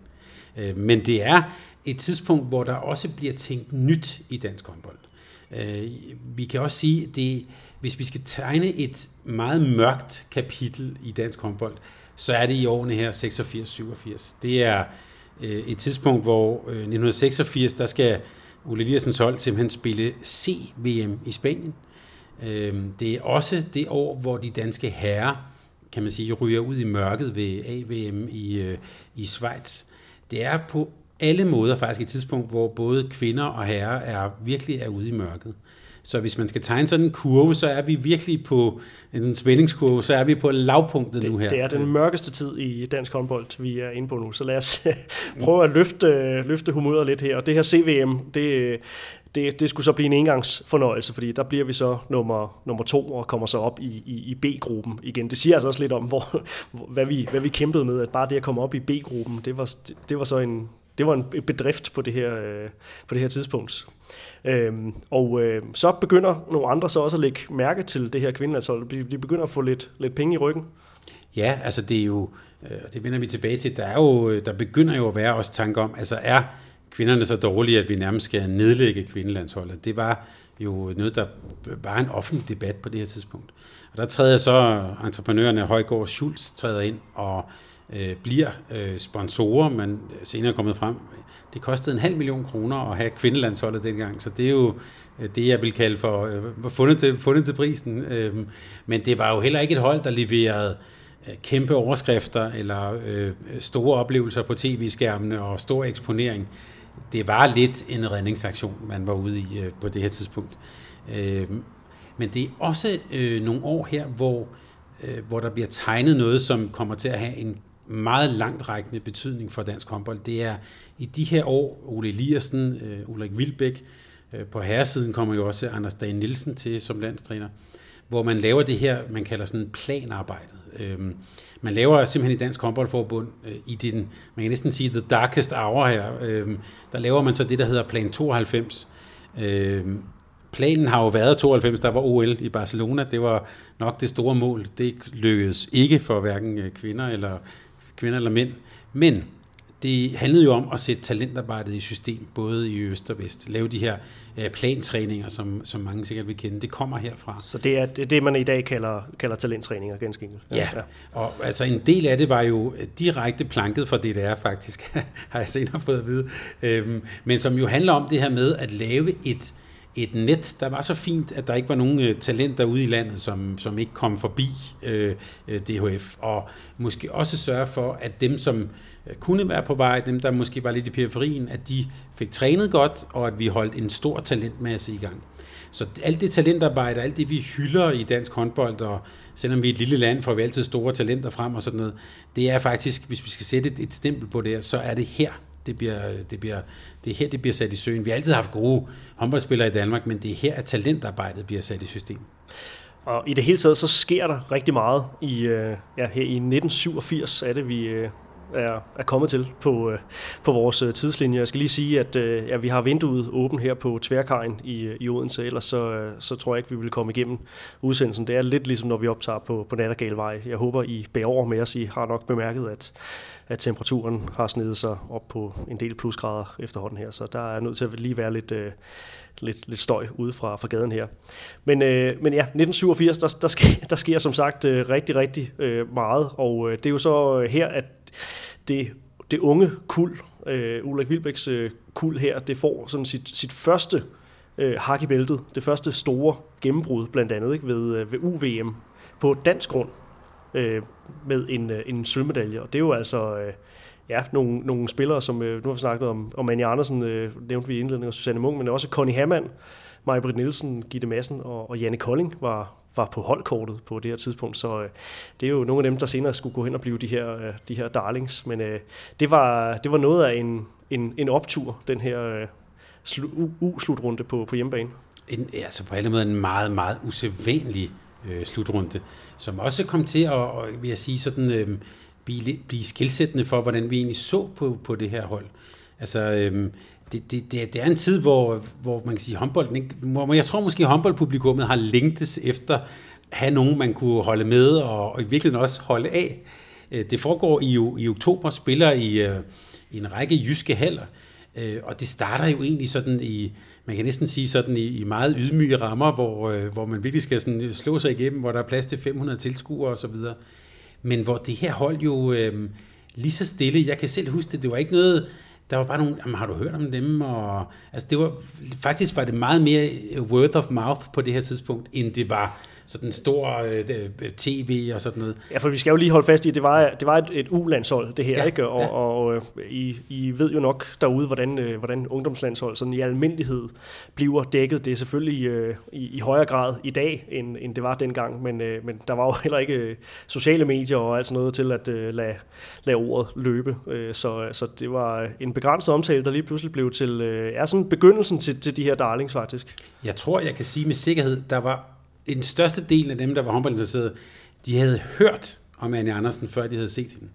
[SPEAKER 3] Øh, men det er et tidspunkt, hvor der også bliver tænkt nyt i dansk håndbold. Øh, vi kan også sige, det, hvis vi skal tegne et meget mørkt kapitel i dansk håndbold, så er det i årene her 86-87. Det er et tidspunkt, hvor 1986, der skal Ole Eliassens hold simpelthen spille C-VM i Spanien. Øhm, det er også det år, hvor de danske herrer, kan man sige, ryger ud i mørket ved AVM i, øh, i Schweiz. Det er på alle måder faktisk et tidspunkt, hvor både kvinder og herrer er virkelig er ude i mørket. Så hvis man skal tegne sådan en kurve, så er vi virkelig på en spændingskurve, så er vi på lavpunktet
[SPEAKER 2] det,
[SPEAKER 3] nu her.
[SPEAKER 2] Det er den mørkeste tid i dansk håndbold, vi er inde på nu. Så lad os prøve at løfte, løfte humøret lidt her. Og det her CVM, det, det, det skulle så blive en engangsfornøjelse, fordi der bliver vi så nummer, nummer to og kommer så op i, i, i B-gruppen igen. Det siger altså også lidt om, hvor, hvad, vi, hvad vi kæmpede med, at bare det at komme op i B-gruppen, det var, det var så en, det var en bedrift på det her, øh, på det her tidspunkt. Øhm, og øh, så begynder nogle andre så også at lægge mærke til det her kvindelandshold. De, de begynder at få lidt, lidt penge i ryggen.
[SPEAKER 3] Ja, altså det er jo, øh, det vender vi tilbage til, der, er jo, øh, der begynder jo at være også tanke om, altså er kvinderne så dårlige, at vi nærmest skal nedlægge kvindelandsholdet. Det var jo noget, der var en offentlig debat på det her tidspunkt. Og der træder så entreprenørerne Højgaard Schulz træder ind og øh, bliver øh, sponsorer, men senere er kommet frem. Det kostede en halv million kroner at have kvindelandsholdet dengang, så det er jo øh, det, jeg vil kalde for øh, fundet, til, fundet til prisen. Øh, men det var jo heller ikke et hold, der leverede øh, kæmpe overskrifter eller øh, store oplevelser på tv-skærmene og stor eksponering det var lidt en redningsaktion, man var ude i øh, på det her tidspunkt. Øh, men det er også øh, nogle år her, hvor, øh, hvor der bliver tegnet noget, som kommer til at have en meget langtrækkende betydning for dansk håndbold. Det er i de her år, Ole Eliassen, øh, Ulrik Vilbæk, øh, på herresiden kommer jo også Anders Dane Nielsen til som landstræner, hvor man laver det her, man kalder sådan planarbejdet. Øh, man laver simpelthen i Dansk Håndboldforbund øh, i den, man kan næsten sige, the darkest hour her, øh, der laver man så det, der hedder Plan 92. Øh, planen har jo været 92, der var OL i Barcelona. Det var nok det store mål. Det lykkedes ikke for hverken øh, kvinder eller, kvinder eller mænd. Men det handlede jo om at sætte talentarbejdet i system, både i øst og vest. Lave de her øh, plantræninger, som, som mange sikkert vil kende. Det kommer herfra.
[SPEAKER 2] Så det er det, det man i dag kalder, kalder talenttræninger, ganske enkelt.
[SPEAKER 3] Ja. ja, og altså en del af det var jo direkte planket for DDR faktisk, har jeg senere fået at vide. Øhm, men som jo handler om det her med at lave et, et net, der var så fint, at der ikke var nogen øh, talenter ude i landet, som, som ikke kom forbi øh, øh DHF, og måske også sørge for, at dem, som øh, kunne være på vej, dem, der måske var lidt i periferien, at de fik trænet godt, og at vi holdt en stor talentmasse i gang. Så alt det talentarbejde, alt det vi hylder i dansk håndbold, og selvom vi er et lille land, får vi altid store talenter frem og sådan noget, det er faktisk, hvis vi skal sætte et, et stempel på det her, så er det her, det, bliver, det, bliver, det er her, det bliver sat i søen. Vi har altid haft gode håndboldspillere i Danmark, men det er her, at talentarbejdet bliver sat i system.
[SPEAKER 2] Og i det hele taget, så sker der rigtig meget. I, øh, ja, her i 1987 er det, vi, øh, er, er kommet til på, øh, på vores øh, tidslinje. Jeg skal lige sige, at øh, ja, vi har vinduet åbent her på Tværkajen i, i Odense, ellers så, øh, så tror jeg ikke, vi vil komme igennem udsendelsen. Det er lidt ligesom, når vi optager på, på Nattergalvej. Jeg håber, I bærer over med os. I har nok bemærket, at, at temperaturen har snedet sig op på en del plusgrader efterhånden her, så der er nødt til at lige være lidt... Øh, lidt, lidt støj ude fra, fra gaden her. Men, øh, men ja, 1987, der, der, sker, der sker som sagt øh, rigtig, rigtig øh, meget, og øh, det er jo så her, at det, det unge kul, øh, Ulrik Vilbæks øh, kul her, det får sådan sit, sit første øh, hak i bæltet, det første store gennembrud blandt andet ikke, ved, øh, ved UVM på dansk grund øh, med en, øh, en sølvmedalje, og det er jo altså... Øh, ja, nogle, nogle spillere, som øh, nu har vi snakket om, om Anja Andersen, øh, nævnte vi i indledningen, og Susanne Munk, men også Connie Hammann, Maja Britt Nielsen, Gitte Madsen og, og Janne Kolding var, var på holdkortet på det her tidspunkt, så øh, det er jo nogle af dem, der senere skulle gå hen og blive de her, øh, de her darlings, men øh, det, var, det var noget af en, en, en optur, den her øh, U-slutrunde på, på hjemmebane.
[SPEAKER 3] En, altså på alle måder en meget, meget usædvanlig øh, slutrunde, som også kom til at, vil jeg sige, sådan... Øh, blive, blive skilsættende for, hvordan vi egentlig så på, på det her hold. Altså, øh, det, det, det, det er en tid, hvor, hvor man kan sige, håndbolden ikke, hvor jeg tror måske, håndboldpublikummet har længtes efter at have nogen, man kunne holde med, og, og i virkeligheden også holde af. Øh, det foregår i, i oktober, spiller i, øh, i en række jyske haller, øh, og det starter jo egentlig sådan i, man kan næsten sige sådan i, i meget ydmyge rammer, hvor, hvor man virkelig skal sådan slå sig igennem, hvor der er plads til 500 tilskuere osv., men hvor det her hold jo øh, lige så stille, jeg kan selv huske det, det var ikke noget, der var bare nogle, jamen, har du hørt om dem? Og, altså det var, faktisk var det meget mere word of mouth på det her tidspunkt, end det var sådan stor øh, øh tv og sådan noget.
[SPEAKER 2] Ja, for vi skal jo lige holde fast i, at det var, det var et, et U-landshold, det her, ja, ikke? Og, ja. og øh, I, I ved jo nok derude, hvordan, øh, hvordan ungdomslandshold sådan i almindelighed bliver dækket. Det er selvfølgelig øh, i, i højere grad i dag, end, end det var dengang, men, øh, men der var jo heller ikke øh, sociale medier og alt sådan noget til at øh, lade, lade ordet løbe. Øh, så, så det var en begrænset omtale, der lige pludselig blev til, øh, er sådan begyndelsen til, til de her darlings faktisk.
[SPEAKER 3] Jeg tror, jeg kan sige med sikkerhed, der var den største del af dem, der var håndboldinteresserede, de havde hørt om Anne Andersen, før de havde set hende.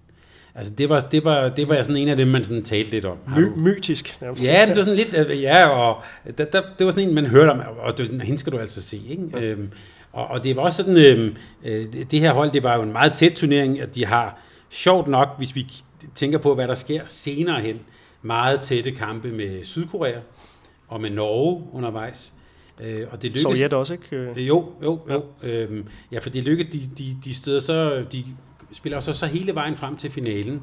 [SPEAKER 3] Altså det var, det var, det var sådan en af dem, man sådan talte lidt om.
[SPEAKER 2] My, mytisk.
[SPEAKER 3] Nærmest. Ja, det var sådan lidt, øh, ja, og der, der, det var sådan en, man hørte om, og det var sådan, hende skal du altså se, ikke? Ja. Øhm, og, og det var også sådan, øhm, øh, det her hold, det var jo en meget tæt turnering, at de har, sjovt nok, hvis vi tænker på, hvad der sker senere hen, meget tætte kampe med Sydkorea og med Norge undervejs.
[SPEAKER 2] Øh, og det lykkes, Sovjet også, ikke?
[SPEAKER 3] Øh, jo, jo, jo. Ja, øhm, ja for det lykkes, de, de, de støder så, de spiller så, så hele vejen frem til finalen,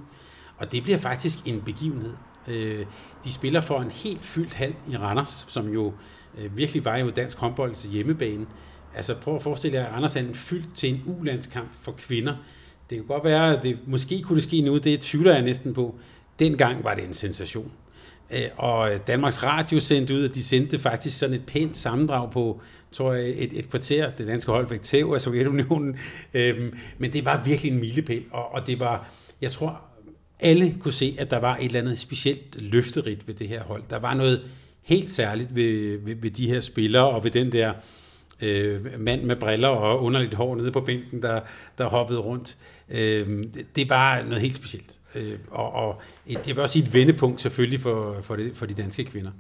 [SPEAKER 3] og det bliver faktisk en begivenhed. Øh, de spiller for en helt fyldt hal i Randers, som jo øh, virkelig var jo dansk håndbolds hjemmebane. Altså prøv at forestille jer, at Randers er fyldt til en ulandskamp for kvinder. Det kan godt være, at det måske kunne det ske nu, det tvivler jeg næsten på. Dengang var det en sensation. Øh, og Danmarks Radio sendte ud, at de sendte faktisk sådan et pænt sammendrag på, tror jeg, et, et kvarter. Det danske hold fik tæv af Sovjetunionen. Øhm, men det var virkelig en milepæl, og, og det var, jeg tror, alle kunne se, at der var et eller andet specielt løfterigt ved det her hold. Der var noget helt særligt ved, ved, ved de her spillere, og ved den der øh, Øh, mand med briller og underligt hår nede på bænken, der, der hoppede rundt. Øh, det, det var noget helt specielt. Øh, og, og et, jeg vil også sige et vendepunkt selvfølgelig for, for, det, for de danske kvinder.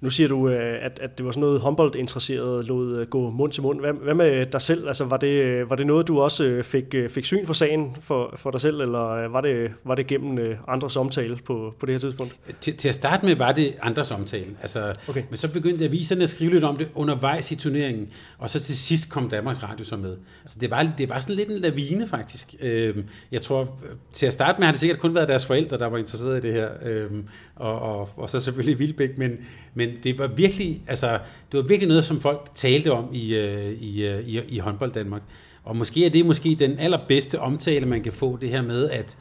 [SPEAKER 2] Nu siger du, øh, at, at det var sådan noget håndboldinteresseret lod øh, gå mund til mund. Hvad, hvad med dig selv? Altså, var, det, var det noget, du også øh, fik, fik syn for sagen for, for dig selv, eller var det, var det gennem andres omtale på, på det her tidspunkt?
[SPEAKER 3] Til, til at starte med var det andres omtale. Altså, okay. Men så begyndte aviserne at skrive lidt om det undervejs i turneringen, og så til sidst kom Danmarks Radio så med. Altså, det, var, det var sådan lidt en lavine, faktisk. Jeg tror, til at starte med har det sikkert kun været deres forældre, der var interesseret i det her, og, og, og så selvfølgelig Vilbæk, men, men det var virkelig, altså, det var virkelig noget, som folk talte om i, øh, i, øh, i, i håndbold Danmark. Og måske er det måske den allerbedste omtale, man kan få, det her med, at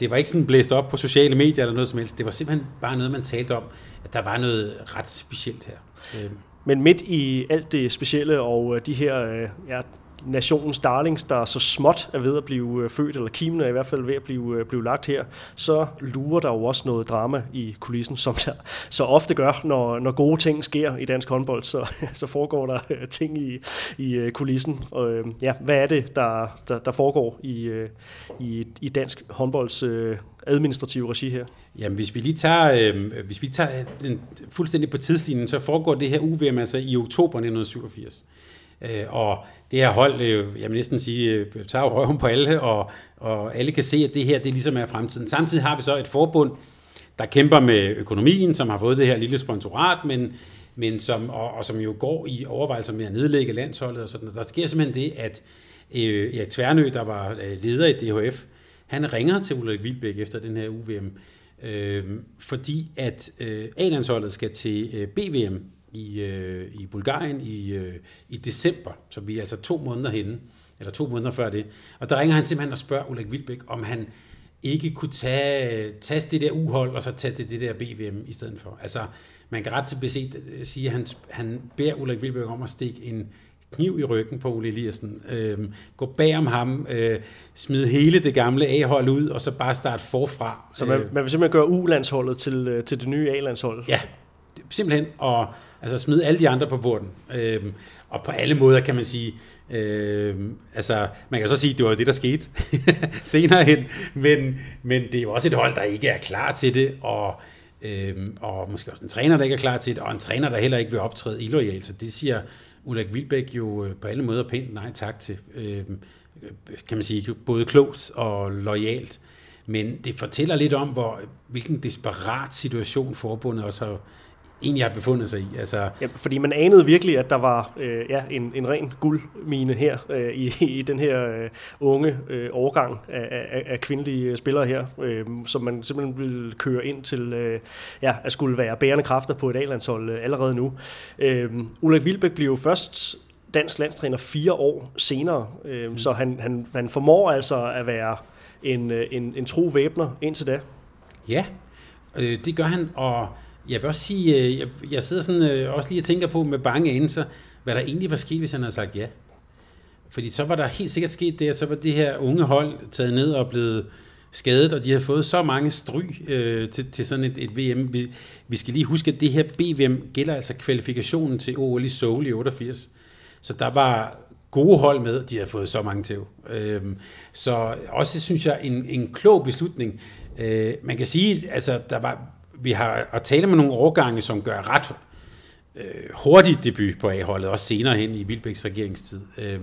[SPEAKER 3] det var ikke sådan blæst op på sociale medier eller noget som helst. Det var simpelthen bare noget, man talte om, at der var noget ret specielt her.
[SPEAKER 2] Øh. Men midt i alt det specielle og de her ja, nationens darlings, der så småt er ved at blive øh, født, eller kimen er i hvert fald ved at blive, øh, blive lagt her, så lurer der jo også noget drama i kulissen, som der så ofte gør, når, når gode ting sker i dansk håndbold, så, så foregår der øh, ting i, i kulissen. Og, ja, hvad er det, der, der, der foregår i, i, i dansk håndbolds administrative regi her?
[SPEAKER 3] Jamen, hvis vi lige tager, øh, hvis vi tager den fuldstændig på tidslinjen, så foregår det her UVM altså i oktober 1987. Øh, og det her hold, øh, jeg vil næsten sige, øh, tager jo røven på alle, og, og alle kan se, at det her det ligesom er fremtiden. Samtidig har vi så et forbund, der kæmper med økonomien, som har fået det her lille sponsorat, men, men som, og, og som jo går i overvejelser med at nedlægge landsholdet og sådan Der sker simpelthen det, at øh, Erik Tvernø, der var øh, leder i DHF, han ringer til Ulrik Vilbæk efter den her UVM, øh, fordi at øh, A-landsholdet skal til øh, BVM i, øh, i Bulgarien i, øh, i december, så vi er altså to måneder henne, eller to måneder før det. Og der ringer han simpelthen og spørger Ulrik Vilbæk, om han ikke kunne tage, tage det der uhold, og så tage det, det der BVM i stedet for. Altså, man kan ret til beset sige, at han, han beder Ulrik Vilbæk om at stikke en kniv i ryggen på Ole Eliassen, øh, gå bag om ham, øh, smide hele det gamle A-hold ud, og så bare starte forfra.
[SPEAKER 2] Så man, man vil simpelthen gøre U-landsholdet til, øh, til det nye A-landshold?
[SPEAKER 3] Ja, simpelthen, og altså smid alle de andre på borden. Øh, og på alle måder kan man sige, øh, altså man kan så sige, at det var det, der skete senere hen, men, men det er jo også et hold, der ikke er klar til det, og Øhm, og måske også en træner, der ikke er klar til det, og en træner, der heller ikke vil optræde illoyalt. Så det siger Ulrik Vilbæk jo øh, på alle måder pænt nej tak til. Øhm, øh, kan man sige, både klogt og lojalt. Men det fortæller lidt om, hvor, hvilken desperat situation forbundet også har, egentlig har befundet sig i. Altså,
[SPEAKER 2] ja, fordi man anede virkelig, at der var øh, ja, en, en ren guldmine her øh, i, i den her øh, unge øh, overgang af, af, af kvindelige spillere her, øh, som man simpelthen ville køre ind til øh, ja, at skulle være bærende kræfter på et A-landshold øh, allerede nu. Øh, Ulrik Vilbæk blev jo først dansk landstræner fire år senere, øh, mm. så han, han, han formår altså at være en, øh, en, en tro væbner indtil da.
[SPEAKER 3] Ja, øh, det gør han, og jeg vil også sige, øh, jeg, jeg sidder sådan, øh, også lige og tænker på med bange anelser, hvad der egentlig var sket, hvis han havde sagt ja. Fordi så var der helt sikkert sket det, at så var det her unge hold taget ned og blevet skadet, og de har fået så mange stry øh, til, til sådan et, et VM. Vi, vi skal lige huske, at det her BVM gælder altså kvalifikationen til OL i Seoul i 88. Så der var gode hold med, de har fået så mange til. Øh, så også synes jeg en, en klog beslutning. Øh, man kan sige, altså der var vi har at tale med nogle årgange, som gør ret øh, hurtig debut på A-holdet, også senere hen i Vilbæks regeringstid. Øh,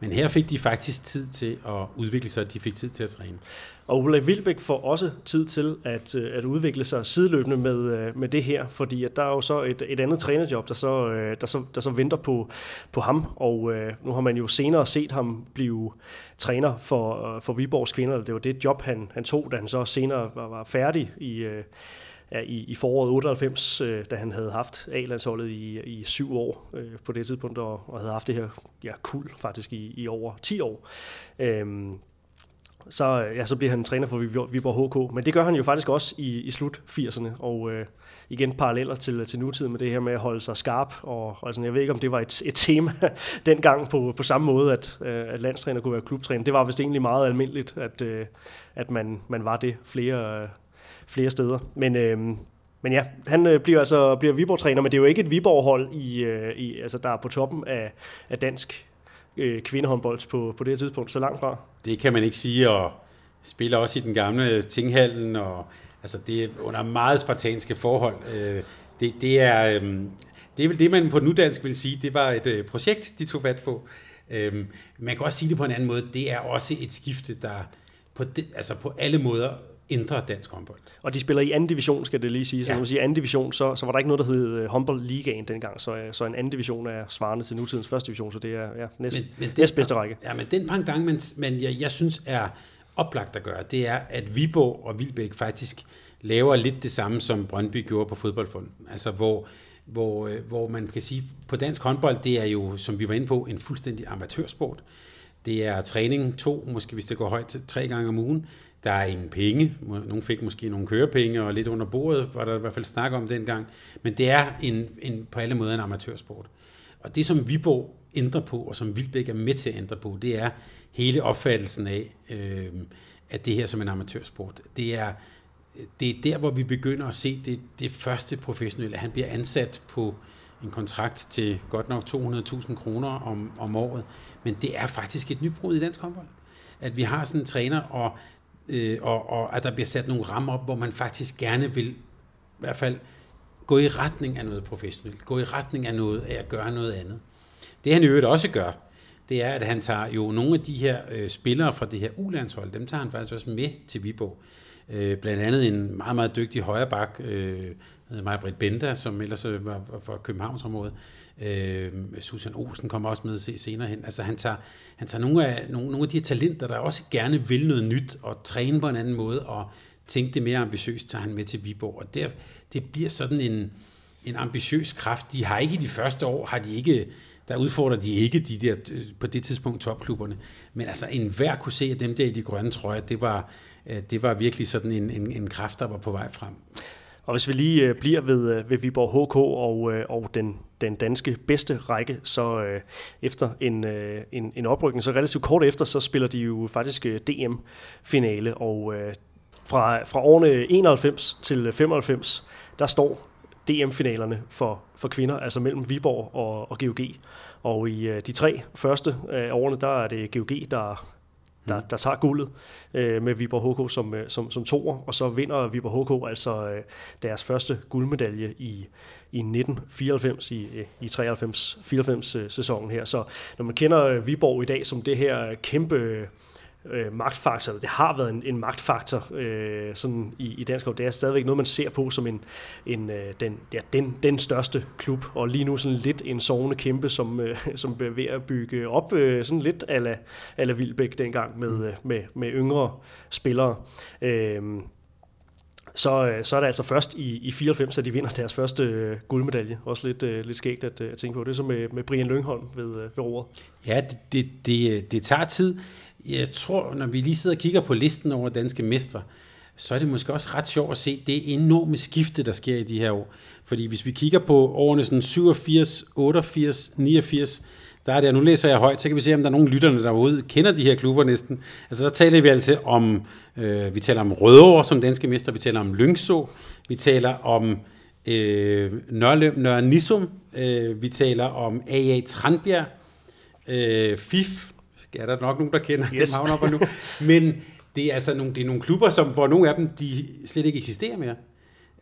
[SPEAKER 3] men her fik de faktisk tid til at udvikle sig, de fik tid til at træne.
[SPEAKER 2] Og Ulrik Vilbæk får også tid til at, øh, at udvikle sig sideløbende med, øh, med det her, fordi at der er jo så et, et andet trænerjob, der så, øh, der så, der så venter på, på ham, og øh, nu har man jo senere set ham blive træner for, for Viborgs kvinder. Det var det job, han, han tog, da han så senere var, var færdig i, øh, ja, i, i foråret 98, øh, da han havde haft A-landsholdet i, i syv år øh, på det tidspunkt, og, og havde haft det her ja, kul faktisk i, i over 10 år. Øhm, så, ja, så bliver han træner for Viborg HK. Men det gør han jo faktisk også i, i slut 80'erne, og øh, igen paralleller til, til nutiden med det her med at holde sig skarp. Og, altså, jeg ved ikke, om det var et, et tema dengang på, på samme måde, at, øh, at landstræner kunne være klubtræner. Det var vist egentlig meget almindeligt, at, øh, at man, man var det flere, flere steder. Men, øh, men ja, han øh, bliver altså bliver Viborg-træner, men det er jo ikke et Viborg-hold, i, øh, i, altså, der er på toppen af, af dansk øh, kvindehåndbold på, på det her tidspunkt, så langt fra.
[SPEAKER 3] Det kan man ikke sige, og spiller også i den gamle tinghallen, og altså, det er under meget spartanske forhold. Øh, det, det, er, øh, det er vel det, man på nudansk vil sige, det var et øh, projekt, de tog fat på. Øh, man kan også sige det på en anden måde, det er også et skifte, der på, de, altså på alle måder ændre dansk håndbold.
[SPEAKER 2] Og de spiller i anden division, skal det lige sige. Så ja. når man siger anden division, så, så var der ikke noget, der hed øh, håndboldligaen dengang. Så, øh, så en anden division er svarende til nutidens første division, så det er ja, næst, men, men den, næst bedste række.
[SPEAKER 3] Ja, men den pangdang, men, men jeg, jeg synes er oplagt at gøre, det er, at Viborg og Vilbæk faktisk laver lidt det samme, som Brøndby gjorde på fodboldfonden. Altså hvor, hvor, øh, hvor man kan sige, på dansk håndbold, det er jo, som vi var inde på, en fuldstændig amatørsport. Det er træning to, måske hvis det går højt, tre gange om ugen. Der er ingen penge. Nogle fik måske nogle kørepenge, og lidt under bordet var der i hvert fald snak om dengang. Men det er en, en, på alle måder en amatørsport. Og det, som Viborg ændrer på, og som Vildbæk er med til at ændre på, det er hele opfattelsen af, øh, at det her som en amatørsport. Det er, det er der, hvor vi begynder at se det, det første professionelle. Han bliver ansat på en kontrakt til godt nok 200.000 kroner om, om året. Men det er faktisk et nybrud i dansk håndbold. At vi har sådan en træner, og øh, og, og at der bliver sat nogle rammer op, hvor man faktisk gerne vil i hvert fald gå i retning af noget professionelt, gå i retning af noget af at gøre noget andet. Det han i øvrigt også gør, det er, at han tager jo nogle af de her øh, spillere fra det her ulandshold, dem tager han faktisk også med til Viborg. Øh, blandt andet en meget, meget dygtig højreback, øh, Maja Britt Benda, som ellers øh, var, fra Københavnsområdet. Øh, Susan Olsen kommer også med se senere hen. Altså han tager, han tager nogle, af, nogle, nogle af de her talenter, der også gerne vil noget nyt og træne på en anden måde og tænke det mere ambitiøst, tager han med til Viborg. Og der, det bliver sådan en, en ambitiøs kraft. De har ikke i de første år, har de ikke der udfordrer de ikke de der, øh, på det tidspunkt topklubberne. Men altså enhver kunne se, at dem der i de grønne trøjer, det var, Øh, det var virkelig sådan en, en, en kraft, der var på vej frem.
[SPEAKER 2] Og hvis vi lige øh, bliver ved, øh, ved Viborg HK og, og den, den danske bedste række, så øh, efter en, øh, en, en oprykning, så relativt kort efter, så spiller de jo faktisk DM-finale, og øh, fra, fra årene 91 til 95, der står DM-finalerne for, for kvinder, altså mellem Viborg og, og GOG. Og i øh, de tre første af årene, der er det GOG, der, der, der tager guldet øh, med Viborg HK som, øh, som, som toer, og så vinder Viborg HK altså øh, deres første guldmedalje i, i 1994, i, øh, i 93-94 øh, sæsonen her. Så når man kender Viborg i dag som det her kæmpe øh, magtfaktor, det har været en, en magtfaktor øh, sådan i, i dansk Det er stadigvæk noget, man ser på som en, en, øh, den, ja, den, den største klub, og lige nu sådan lidt en sovende kæmpe, som, øh, som er ved at bygge op øh, sådan lidt ala, ala Vilbæk dengang med, mm. øh, med, med yngre spillere. Øh, så, øh, så er det altså først i, i 94, at de vinder deres første øh, guldmedalje. Også lidt, øh, lidt skægt at, at tænke på. Det er så med, med Brian Lyngholm ved, øh, ved roret.
[SPEAKER 3] Ja, det, det, det, det tager tid. Jeg tror, når vi lige sidder og kigger på listen over danske mestre, så er det måske også ret sjovt at se det enorme skifte, der sker i de her år. Fordi hvis vi kigger på årene sådan 87, 88, 89, der er det, nu læser jeg højt, så kan vi se, om der er nogle lytterne derude, kender de her klubber næsten. Altså der taler vi altså om, øh, vi taler om Rødovre som danske mester, vi taler om Lyngså, vi taler om øh, Nørløm, Nørre Nissum, øh, vi taler om AA Tranbjerg, øh, FIF, er der nok nogen, der kender yes. København nu. Men det er altså nogle, det er nogle klubber, som, hvor nogle af dem de slet ikke eksisterer mere.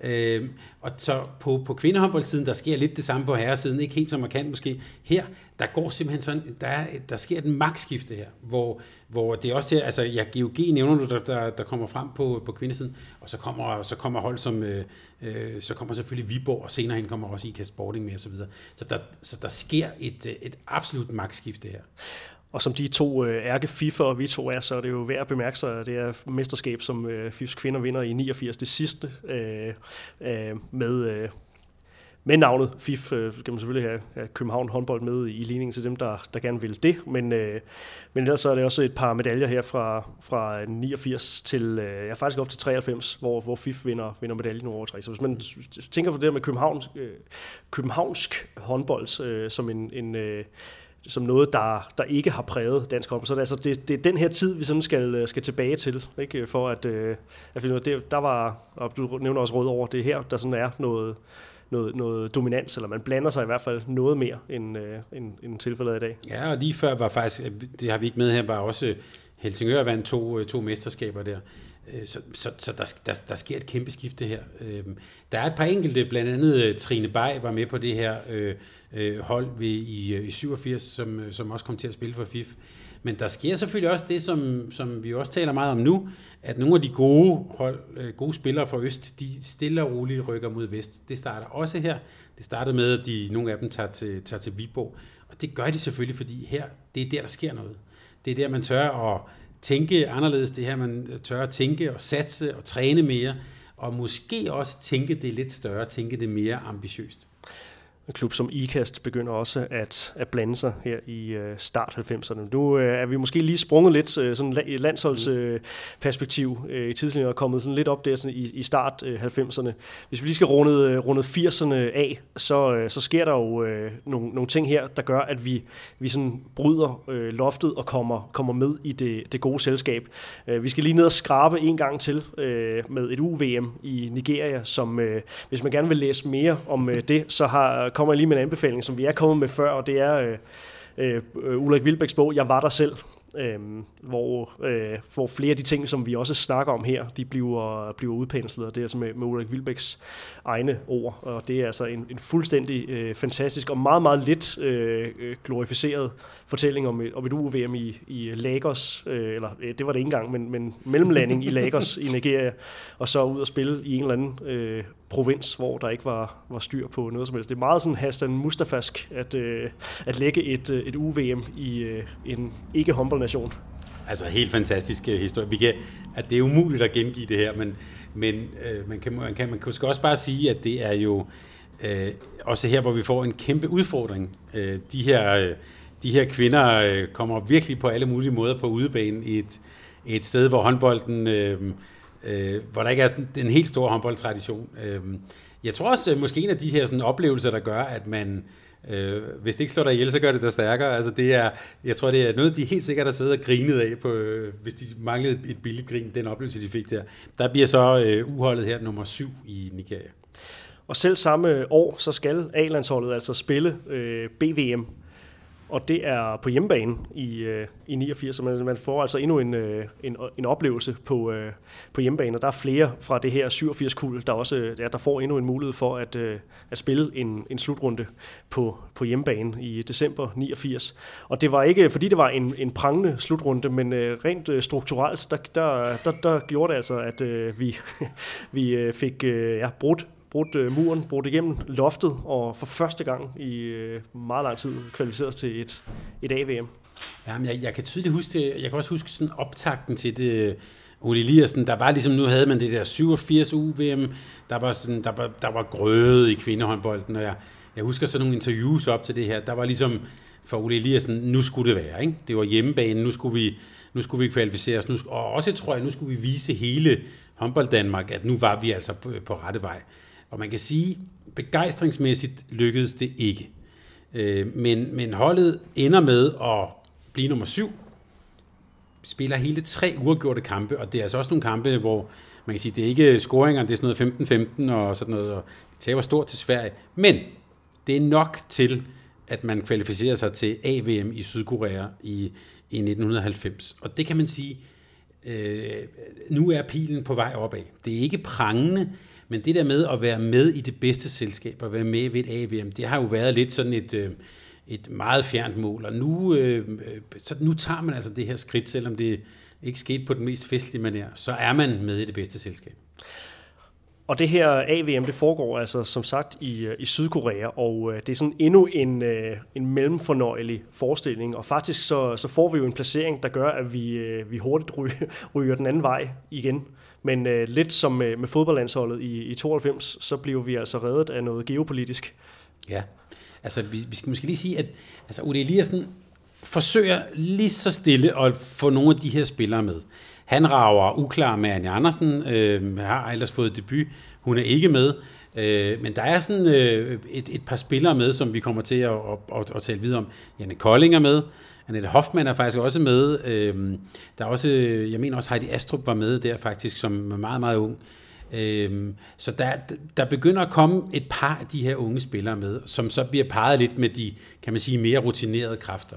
[SPEAKER 3] Øh, og så på, på kvindehåndboldsiden, der sker lidt det samme på herresiden, ikke helt så markant måske. Her, der går simpelthen sådan, der, er, der sker et magtskifte her, hvor, hvor det er også her, altså ja, GOG nævner du, der, der, der kommer frem på, på kvindesiden, og så kommer, så kommer hold som, øh, øh, så kommer selvfølgelig Viborg, og senere hen kommer også IKAST Sporting med osv. Så, videre. så, der, så der sker et, et absolut magtskifte her.
[SPEAKER 2] Og som de to øh, ærke FIFA og vi to er, så er det jo værd at bemærke sig, at det er mesterskab, som øh, FIFs kvinder vinder i 89, det sidste, øh, øh, med, øh, med navnet FIF, øh, skal man selvfølgelig have, have København håndbold med i ligningen til dem, der, der gerne vil det. Men, øh, men ellers så er det også et par medaljer her fra, fra øh, 89 til, øh, ja, faktisk op til 93, hvor, hvor FIF vinder, vinder medaljen over 3. Så hvis man tænker på det her med københavnsk, øh, københavnsk håndbold øh, som en, en øh, som noget, der, der ikke har præget dansk håndbold. Så det, altså, det, det er den her tid, vi sådan skal, øh, skal tilbage til, ikke? for at, øh, at finde, det, der var, og du nævner også råd over, det her, der sådan er noget, noget, noget dominans, eller man blander sig i hvert fald noget mere, end, øh, end, end tilfældet i dag.
[SPEAKER 3] Ja, og lige før var faktisk, øh, det har vi ikke med her, var også Helsingør vandt to, øh, to mesterskaber der. Så, så, så der, der, der sker et kæmpe skifte her. Der er et par enkelte, blandt andet Trine Bay var med på det her øh, Øh, hold ved, i, øh, i 87, som, øh, som også kom til at spille for FIF. Men der sker selvfølgelig også det, som, som vi også taler meget om nu, at nogle af de gode, hold, gode spillere fra Øst, de stille og roligt rykker mod Vest. Det starter også her. Det startede med, at de, nogle af dem tager til, tager til Viborg. Og det gør de selvfølgelig, fordi her, det er der, der sker noget. Det er der, man tør at tænke anderledes, det her, man tør at tænke og satse og træne mere, og måske også tænke det lidt større, tænke det mere ambitiøst.
[SPEAKER 2] En klub som IKAST begynder også at, at blande sig her i øh, start 90'erne. Nu øh, er vi måske lige sprunget lidt øh, sådan i landsholdsperspektiv øh, uh, i tidslinjen og kommet sådan lidt op der sådan i, i start-90'erne. Øh, hvis vi lige skal runde, øh, runde 80'erne af, så, øh, så sker der jo øh, nogle, nogle ting her, der gør, at vi, vi sådan bryder øh, loftet og kommer, kommer med i det, det gode selskab. Øh, vi skal lige ned og skrabe en gang til øh, med et UVM i Nigeria, som øh, hvis man gerne vil læse mere om øh, det, så har kommer jeg lige med en anbefaling, som vi er kommet med før, og det er øh, øh, øh Ulrik Vilbæks bog, Jeg var der selv øh, hvor, øh, hvor flere af de ting, som vi også snakker om her, de bliver, bliver udpenslet, og det er altså med, med Ulrik Vilbæks egne ord, og det er altså en, en fuldstændig øh, fantastisk og meget, meget lidt øh, glorificeret fortælling om et, om et UVM i, i Lagos, øh, eller øh, det var det ikke engang, men, men mellemlanding i Lagos i Nigeria, og så ud og spille i en eller anden øh, provins, hvor der ikke var, var styr på noget som helst. Det er meget sådan Hassan Mustafask at, øh, at lægge et, øh, et UVM i øh, en ikke nation.
[SPEAKER 3] Altså helt fantastisk øh, historie. Vi kan, at det er umuligt at gengive det her, men, men øh, man, kan, man, kan, man skal også bare sige, at det er jo øh, også her, hvor vi får en kæmpe udfordring. Øh, de, her, øh, de her kvinder øh, kommer virkelig på alle mulige måder på udebanen i et, et sted, hvor håndbolden... Øh, øh, hvor der ikke er en helt stor håndboldtradition. Øh, jeg tror også, øh, måske en af de her sådan, oplevelser, der gør, at man, øh, hvis det ikke slår dig ihjel, så gør det dig stærkere. Altså, det er, jeg tror, det er noget, de helt sikkert har siddet og grinet af, på, øh, hvis de manglede et billigt grin, den oplevelse, de fik der. Der bliver så øh, uholdet her nummer syv i Nigeria.
[SPEAKER 2] Og selv samme øh, år, så skal A-landsholdet altså spille øh, BVM og det er på hjemmebane i, øh, i 89, så man, man får altså endnu en, øh, en, en oplevelse på, øh, på hjemmebane, og der er flere fra det her 87-kul, der også ja, der får endnu en mulighed for at, øh, at spille en, en slutrunde på, på hjemmebane i december 89. Og det var ikke, fordi det var en, en prangende slutrunde, men øh, rent øh, strukturelt, der, der, der, der gjorde det altså, at øh, vi, vi øh, fik øh, ja, brudt brudt øh, muren, brudt igennem loftet, og for første gang i øh, meget lang tid kvalificeret til et, et AVM.
[SPEAKER 3] Jamen, jeg, jeg kan tydeligt huske det. Jeg kan også huske sådan optakten til det. Øh, Ole Eliassen, der var ligesom, nu havde man det der 87 UVM, der var, sådan, der var, der var grøde i kvindehåndbolden, og jeg, jeg husker sådan nogle interviews op til det her, der var ligesom for Ole Eliassen, nu skulle det være, ikke? Det var hjemmebane, nu skulle vi, nu skulle vi kvalificere os, nu, og også tror jeg, nu skulle vi vise hele håndbold Danmark, at nu var vi altså på, på rette vej. Og man kan sige, begejstringsmæssigt lykkedes det ikke. Øh, men, men holdet ender med at blive nummer syv, spiller hele tre uafgjorte kampe, og det er altså også nogle kampe, hvor man kan sige, det er ikke scoringer, det er sådan noget 15-15 og sådan noget, og taber stort til Sverige. Men det er nok til, at man kvalificerer sig til AVM i Sydkorea i, i 1990. Og det kan man sige, øh, nu er pilen på vej opad. Det er ikke prangende, men det der med at være med i det bedste selskab, og være med ved et AVM, det har jo været lidt sådan et, øh, et meget fjernt mål. Og nu, øh, øh, så nu tager man altså det her skridt, selvom det ikke skete på den mest festlige manier, så er man med i det bedste selskab.
[SPEAKER 2] Og det her AVM, det foregår altså som sagt i, i Sydkorea, og det er sådan endnu en, en mellemfornøjelig forestilling, og faktisk så, så får vi jo en placering, der gør, at vi, vi hurtigt ryger, ryger den anden vej igen. Men øh, lidt som med, med fodboldlandsholdet i, i 92, så bliver vi altså reddet af noget geopolitisk.
[SPEAKER 3] Ja, altså vi, vi skal måske lige sige, at altså, Udi Eliassen forsøger lige så stille at få nogle af de her spillere med. Han rager uklar med Anja Andersen, øh, har ellers fået debut, hun er ikke med. Øh, men der er sådan øh, et, et par spillere med, som vi kommer til at, at, at, at tale videre om. Janne Kolding er med, Annette Hoffmann er faktisk også med. Øhm, der er også, jeg mener også Heidi Astrup var med der faktisk, som er meget, meget ung. Øhm, så der, der begynder at komme et par af de her unge spillere med, som så bliver parret lidt med de, kan man sige, mere rutinerede kræfter.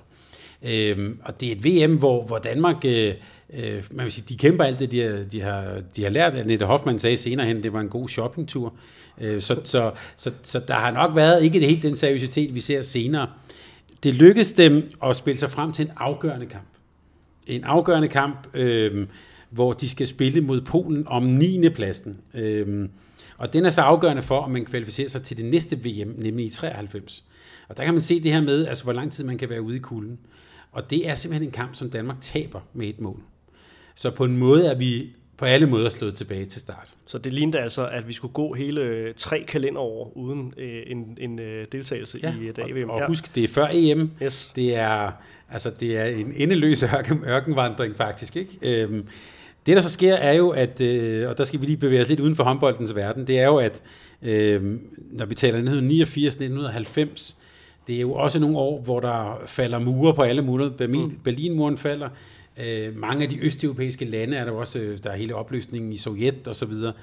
[SPEAKER 3] Øhm, og det er et VM, hvor, hvor Danmark, øh, øh, man vil sige, de kæmper alt det, de har, de har, de har lært. Annette Hoffmann sagde senere hen, det var en god shoppingtur. Øh, så, så, så, så der har nok været ikke helt den seriøsitet, vi ser senere. Det lykkedes dem at spille sig frem til en afgørende kamp. En afgørende kamp, øh, hvor de skal spille mod Polen om 9. pladsen. Øh, og den er så afgørende for, om man kvalificerer sig til det næste VM, nemlig i 93. Og der kan man se det her med, altså hvor lang tid man kan være ude i kulden. Og det er simpelthen en kamp, som Danmark taber med et mål. Så på en måde er vi på alle måder slået tilbage til start.
[SPEAKER 2] Så det lignede altså, at vi skulle gå hele øh, tre kalenderår uden øh, en, en øh, deltagelse
[SPEAKER 3] ja,
[SPEAKER 2] i et AVM.
[SPEAKER 3] Og, og husk, det er før EM. Yes. Det, er, altså, det er en endeløs ørken, ørkenvandring faktisk. Ikke? Øhm, det, der så sker, er jo, at, øh, og der skal vi lige bevæge os lidt uden for håndboldens verden, det er jo, at øh, når vi taler 1989-1990, det er jo også nogle år, hvor der falder mure på alle muligheder. Berlin, mm. Berlinmuren falder, Øh, mange af de østeuropæiske lande er der også, øh, der er hele opløsningen i Sovjet og så videre.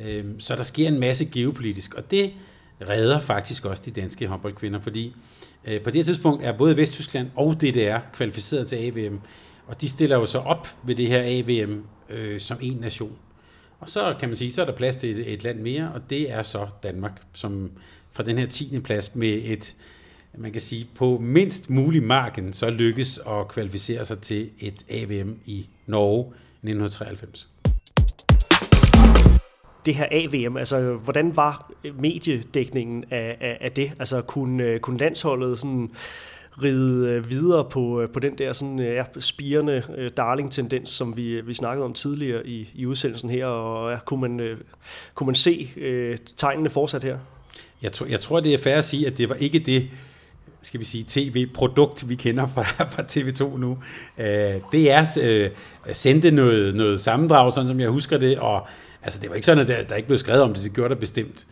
[SPEAKER 3] Øh, så der sker en masse geopolitisk, og det redder faktisk også de danske håndboldkvinder, fordi øh, på det tidspunkt er både Vesttyskland og DDR kvalificeret til AVM, Og de stiller jo så op ved det her AVM øh, som en nation. Og så kan man sige, så er der plads til et, et land mere, og det er så Danmark, som fra den her 10. plads med et, man kan sige, på mindst mulig marken, så lykkes at kvalificere sig til et AVM i Norge i 1993
[SPEAKER 2] det her AVM, altså hvordan var mediedækningen af, af, af det? Altså kunne, kunne landsholdet sådan ride øh, videre på, øh, på den der sådan, øh, ja, spirende darling-tendens, som vi, vi snakkede om tidligere i, i udsendelsen her, og ja, kunne, man, kunne man se øh, tegnene fortsat her?
[SPEAKER 3] Jeg tror, jeg tror, det er fair at sige, at det var ikke det, skal vi sige, tv-produkt, vi kender fra, fra TV2 nu. Øh, det er øh, sendte noget, noget sammendrag, sådan som jeg husker det, og altså, det var ikke sådan, at der, der ikke blev skrevet om det, det gjorde der bestemt.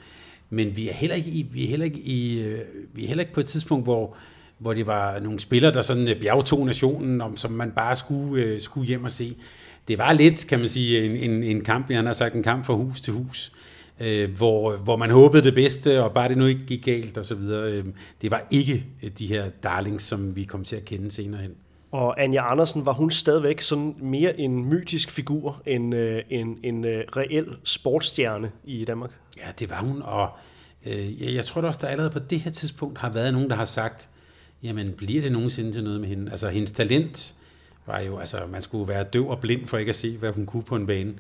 [SPEAKER 3] Men vi er heller ikke, i, vi er heller ikke, i, øh, vi er heller ikke på et tidspunkt, hvor, hvor det var nogle spillere, der sådan øh, bjergtog nationen, om, som man bare skulle, øh, skulle hjem og se. Det var lidt, kan man sige, en, en, en kamp, han har sagt, en kamp fra hus til hus, øh, hvor, hvor man håbede det bedste, og bare det nu ikke gik galt og så videre. Øh, det var ikke øh, de her darlings, som vi kom til at kende senere hen.
[SPEAKER 2] Og Anja Andersen, var hun stadigvæk sådan mere en mytisk figur end øh, en, en øh, reel sportsstjerne i Danmark?
[SPEAKER 3] Ja, det var hun, og øh, jeg, jeg tror da også, der allerede på det her tidspunkt har været nogen, der har sagt, jamen bliver det nogensinde til noget med hende? Altså hendes talent var jo, altså man skulle være døv og blind for ikke at se, hvad hun kunne på en bane.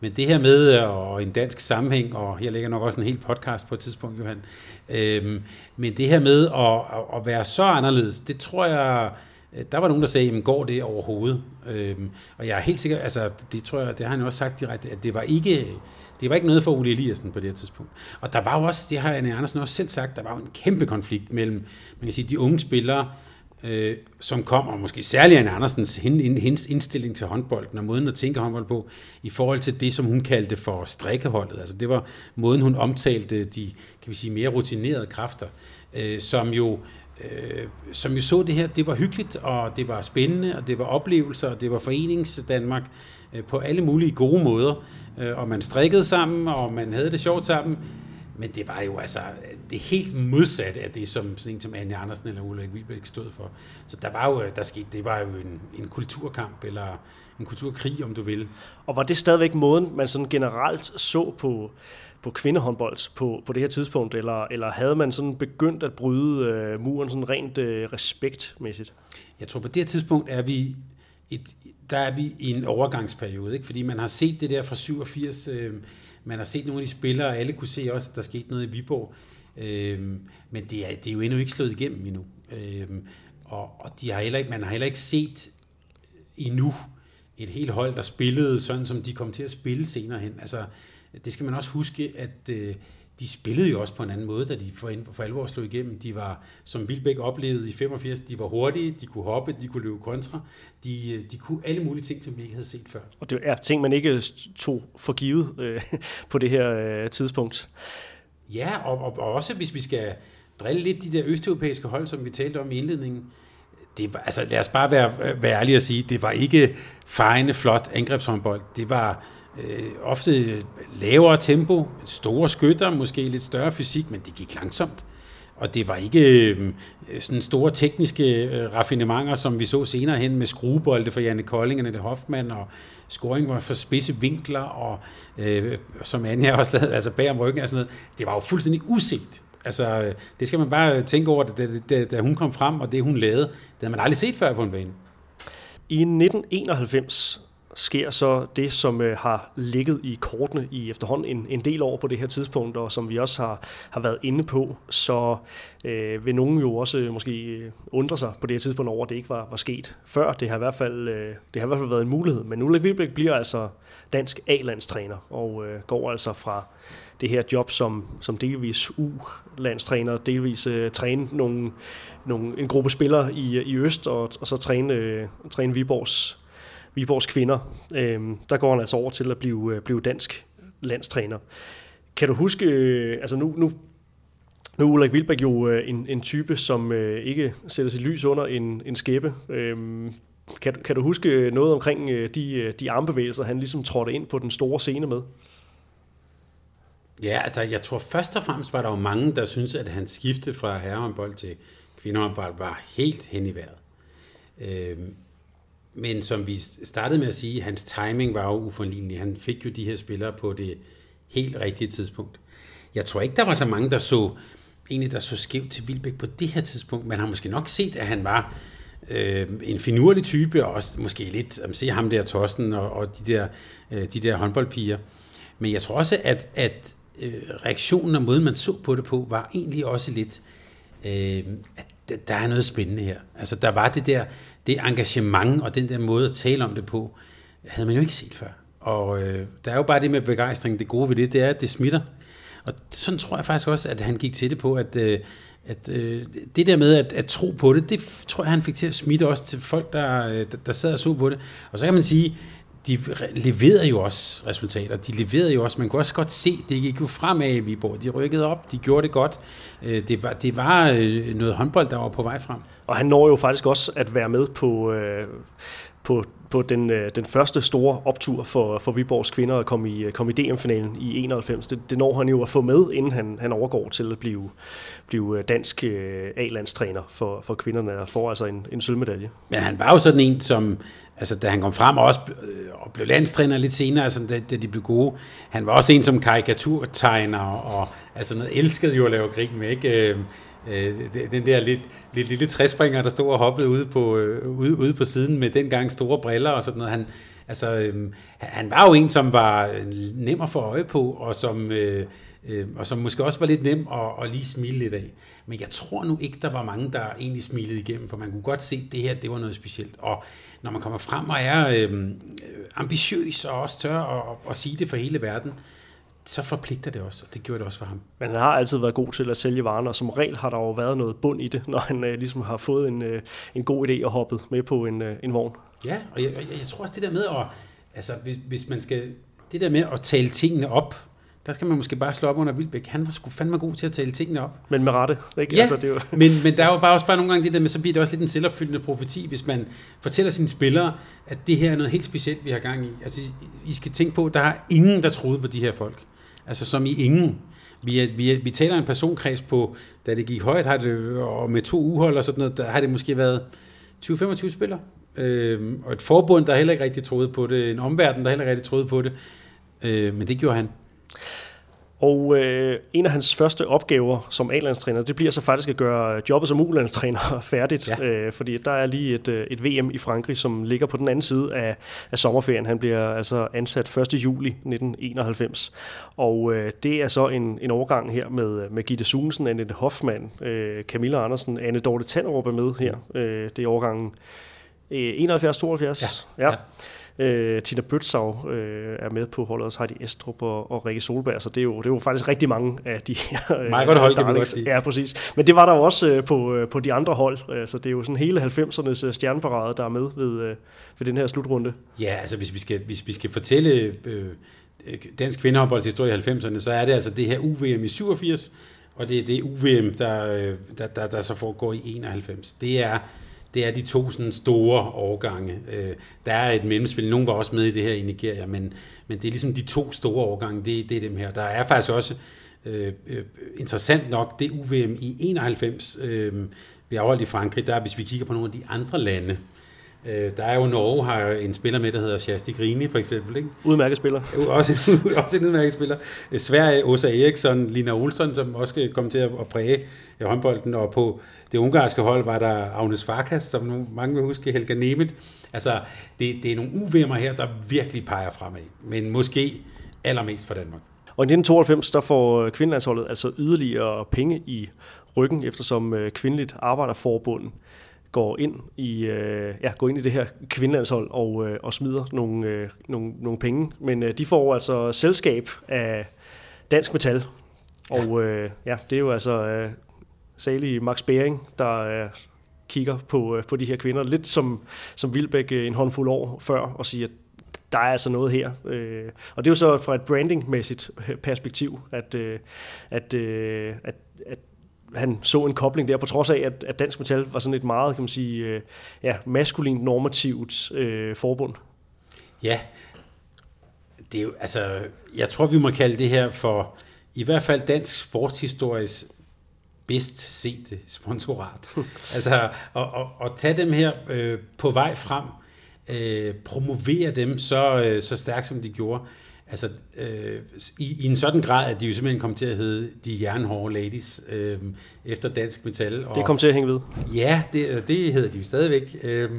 [SPEAKER 3] Men det her med, øh, og en dansk sammenhæng, og her ligger nok også en hel podcast på et tidspunkt, Johan, øhm, men det her med at, at være så anderledes, det tror jeg, øh, der var nogen, der sagde, jamen går det overhovedet? Øhm, og jeg er helt sikker, altså det tror jeg, det har han også sagt direkte, at det var ikke, det var ikke noget for Ole Eliassen på det her tidspunkt. Og der var jo også, det har Anne Andersen også selv sagt, der var jo en kæmpe konflikt mellem, man kan sige, de unge spillere, øh, som kom, og måske særligt Anne Andersens, hendes indstilling til håndbolden og måden at tænke håndbold på, i forhold til det, som hun kaldte for strikkeholdet. Altså det var måden, hun omtalte de, kan vi sige, mere rutinerede kræfter, øh, som jo øh, som jo så det her, det var hyggeligt, og det var spændende, og det var oplevelser, og det var forenings Danmark øh, på alle mulige gode måder. Øh, og man strikkede sammen, og man havde det sjovt sammen. Men det var jo altså det helt modsatte af det, som sådan en som Anja Andersen eller Ulrik Wilbæk stod for. Så der var jo, der skete, det var jo en, en kulturkamp, eller en kulturkrig, om du vil.
[SPEAKER 2] Og var det stadigvæk måden, man sådan generelt så på, på kvindehåndbold på, på det her tidspunkt, eller, eller havde man sådan begyndt at bryde øh, muren sådan rent øh, respektmæssigt?
[SPEAKER 3] Jeg tror på det her tidspunkt er vi et, der er vi i en overgangsperiode, ikke? fordi man har set det der fra 87, øh, man har set nogle af de spillere, og alle kunne se også, at der skete noget i Viborg, øh, men det er, det er jo endnu ikke slået igennem endnu. Øh, og, og de har heller ikke, man har heller ikke set endnu et helt hold, der spillede sådan, som de kom til at spille senere hen. Altså, det skal man også huske, at øh, de spillede jo også på en anden måde, da de for, for alvor slog igennem. De var, som Vilbæk oplevede i 85, de var hurtige, de kunne hoppe, de kunne løbe kontra. De, øh, de kunne alle mulige ting, som vi ikke havde set før.
[SPEAKER 2] Og det er ting, man ikke tog for givet øh, på det her øh, tidspunkt.
[SPEAKER 3] Ja, og, og, og også hvis vi skal drille lidt de der østeuropæiske hold, som vi talte om i indledningen, det var, altså lad os bare være, være ærlige og sige, det var ikke fejende, flot angrebshåndbold. Det var øh, ofte lavere tempo, store skytter, måske lidt større fysik, men det gik langsomt. Og det var ikke øh, sådan store tekniske øh, raffinementer, som vi så senere hen med skruebolde for Janne Kolding og det Hoffmann, og scoring var for spidse vinkler, og øh, som Anja også lavede, altså bag om ryggen og sådan noget. Det var jo fuldstændig uset. Altså, det skal man bare tænke over, da, da, da hun kom frem, og det hun lavede, det havde man aldrig set før på en bane.
[SPEAKER 2] I 1991 sker så det, som øh, har ligget i kortene i efterhånden en, en del år på det her tidspunkt, og som vi også har, har været inde på, så øh, vil nogen jo også øh, måske øh, undre sig på det her tidspunkt over, at det ikke var, var sket før. Det har i hvert fald, øh, det har i hvert fald været en mulighed. Men Ulla Vilbæk bliver altså dansk A-landstræner og øh, går altså fra det her job som, som delvis U-landstræner, delvis øh, træne nogle, nogle, en gruppe spillere i, i Øst, og, og så træne, øh, træne Viborgs Viborgs kvinder. Øh, der går han altså over til at blive, øh, blive dansk landstræner. Kan du huske, øh, altså nu, nu nu er Ulrik Vilbæk jo øh, en, en type, som øh, ikke sætter sit lys under en, en skæbe. Øhm, kan, kan du huske noget omkring øh, de, øh, de armbevægelser, han ligesom trådte ind på den store scene med?
[SPEAKER 3] Ja, altså jeg tror først og fremmest var der jo mange, der synes at han skifte fra herrehåndbold til kvindehåndbold var helt hen i vejret. Øhm, men som vi startede med at sige, hans timing var jo uforlignelig. Han fik jo de her spillere på det helt rigtige tidspunkt. Jeg tror ikke, der var så mange, der så egentlig der så skævt til Vilbæk på det her tidspunkt. Man har måske nok set, at han var øh, en finurlig type, og også måske lidt, om se ham der Tossen og, og de, der, øh, de der håndboldpiger. Men jeg tror også, at, at øh, reaktionen og måden, man så på det på, var egentlig også lidt, øh, at der er noget spændende her. Altså, der var det der, det engagement og den der måde at tale om det på, havde man jo ikke set før. Og øh, der er jo bare det med begejstring, det gode ved det, det er, at det smitter. Og sådan tror jeg faktisk også, at han gik til det på, at, øh, at øh, det der med at, at tro på det, det tror jeg, han fik til at smitte også til folk, der, øh, der sad og så på det. Og så kan man sige, de leverede jo også resultater. De leverede jo også, man kunne også godt se, det gik jo fremad i Viborg. De rykkede op, de gjorde det godt. Øh, det var, det var øh, noget håndbold, der var på vej frem.
[SPEAKER 2] Og han når jo faktisk også at være med på, øh, på, på den, øh, den første store optur for, for Viborgs kvinder at komme i, øh, komme i DM-finalen i 91. Det, det når han jo at få med, inden han, han overgår til at blive, blive øh, dansk øh, A-landstræner for, for kvinderne og får altså en, en sølvmedalje.
[SPEAKER 3] Men han var jo sådan en, som altså da han kom frem og også og blev landstræner lidt senere, altså da, da de blev gode, han var også en som karikaturtegner, og altså noget elskede jo at lave grin med, ikke? Øh, den der lidt, lidt lille træspringer, der stod og hoppede ude på, øh, ude, ude på siden med dengang store briller og sådan noget. Han, altså, øh, han var jo en, som var øh, nem at få øje på, og som, øh, øh, og som måske også var lidt nem at, at lige smile lidt af. Men jeg tror nu ikke, der var mange, der egentlig smilede igennem, for man kunne godt se, at det her det var noget specielt. Og når man kommer frem og er øhm, øh, ambitiøs og også tør at, at sige det for hele verden, så forpligter det også, og det gjorde det også for ham.
[SPEAKER 2] Men han har altid været god til at sælge varerne, og som regel har der jo været noget bund i det, når han øh, ligesom har fået en, øh, en god idé og hoppet med på en, øh, en vogn.
[SPEAKER 3] Ja, og jeg, jeg, jeg tror også det der med at, altså hvis, hvis man skal, det der med at tale tingene op, der skal man måske bare slå op under Vilbæk. Han var sgu fandme god til at tale tingene op.
[SPEAKER 2] Men med rette, ikke?
[SPEAKER 3] Ja, altså, det jo... men, men der er jo bare også bare nogle gange det der med, så bliver det også lidt en selvopfyldende profeti, hvis man fortæller sine spillere, at det her er noget helt specielt, vi har gang i. Altså, I skal tænke på, der er ingen, der troede på de her folk. Altså, som i ingen. Vi, er, vi, er, vi taler en personkreds på, da det gik højt, har det, og med to uhold og sådan noget, der har det måske været 20-25 spillere. Øh, og et forbund, der heller ikke rigtig troede på det, en omverden, der heller ikke rigtig troede på det. Øh, men det gjorde han.
[SPEAKER 2] Og øh, en af hans første opgaver som A-landstræner, det bliver så faktisk at gøre jobbet som U-landstræner færdigt, ja. øh, fordi der er lige et, øh, et VM i Frankrig, som ligger på den anden side af, af sommerferien. Han bliver altså ansat 1. juli 1991, og øh, det er så en, en overgang her med, med Gitte Sunesen, Annette Hoffmann, øh, Camilla Andersen, Anne Dorte Tanderup er med her. Øh, det er overgangen øh, 71-72. Ja. ja. ja. Øh, Tina Bøtsau øh, er med på holdet, og så har de Estrup og, og Rikke Solberg, så det er, jo, det er jo faktisk rigtig mange af de her...
[SPEAKER 3] Øh, Meget godt hold, godt sige.
[SPEAKER 2] Ja, præcis. Men det var der jo også øh, på, øh, på de andre hold, øh, så det er jo sådan hele 90'ernes øh, stjerneparade, der er med ved, øh, ved den her slutrunde.
[SPEAKER 3] Ja, altså hvis vi skal, hvis vi skal fortælle øh, dansk kvindehåndbolds historie i 90'erne, så er det altså det her UVM i 87, og det er det UVM, der, øh, der, der, der så foregår i 91. Det er det er de to sådan store årgange. Øh, der er et mellemspil, nogen var også med i det her i Nigeria, men, men det er ligesom de to store årgange, det, det er dem her. Der er faktisk også øh, øh, interessant nok det UVM i 91, øh, vi afholdt i Frankrig, der hvis vi kigger på nogle af de andre lande, Øh, der er jo Norge har en spiller med, der hedder Shasti Grini for eksempel. Ikke?
[SPEAKER 2] Udmærket spiller.
[SPEAKER 3] Også, også en udmærket spiller. Øh, Sverige, Åsa Eriksson, Lina Olsson, som også kom til at præge håndbolden. Og på det ungarske hold var der Agnes Farkas, som mange vil huske, Helga Nemeth. Altså, det, det er nogle UVM'er her, der virkelig peger fremad. Men måske allermest for Danmark.
[SPEAKER 2] Og i 1992, der får kvindelandsholdet altså yderligere penge i ryggen, eftersom øh, kvindeligt arbejderforbund går ind i, øh, ja, går ind i det her kvindelandshold og, øh, og smider nogle, øh, nogle, nogle penge. Men øh, de får altså selskab af Dansk Metal. Og øh, ja, det er jo altså øh, salig Max Bering, der øh, kigger på, øh, på de her kvinder. Lidt som, som Vilbæk øh, en håndfuld år før og siger, at der er altså noget her. Øh, og det er jo så fra et brandingmæssigt perspektiv, at, øh, at, øh, at, at han så en kobling der, på trods af, at, at Dansk Metal var sådan et meget, kan man sige, øh, ja, maskulint normativt øh, forbund.
[SPEAKER 3] Ja, det er jo, altså, jeg tror, vi må kalde det her for, i hvert fald dansk sportshistories bedst sete sponsorat. altså, at, at, at tage dem her øh, på vej frem, øh, promovere dem så, øh, så stærkt, som de gjorde. Altså, øh, i, i en sådan grad, at de jo simpelthen kom til at hedde de jernhårde ladies øh, efter dansk metal.
[SPEAKER 2] Og, det kom til at hænge ved.
[SPEAKER 3] Ja, det, det hedder de jo stadigvæk. Øh,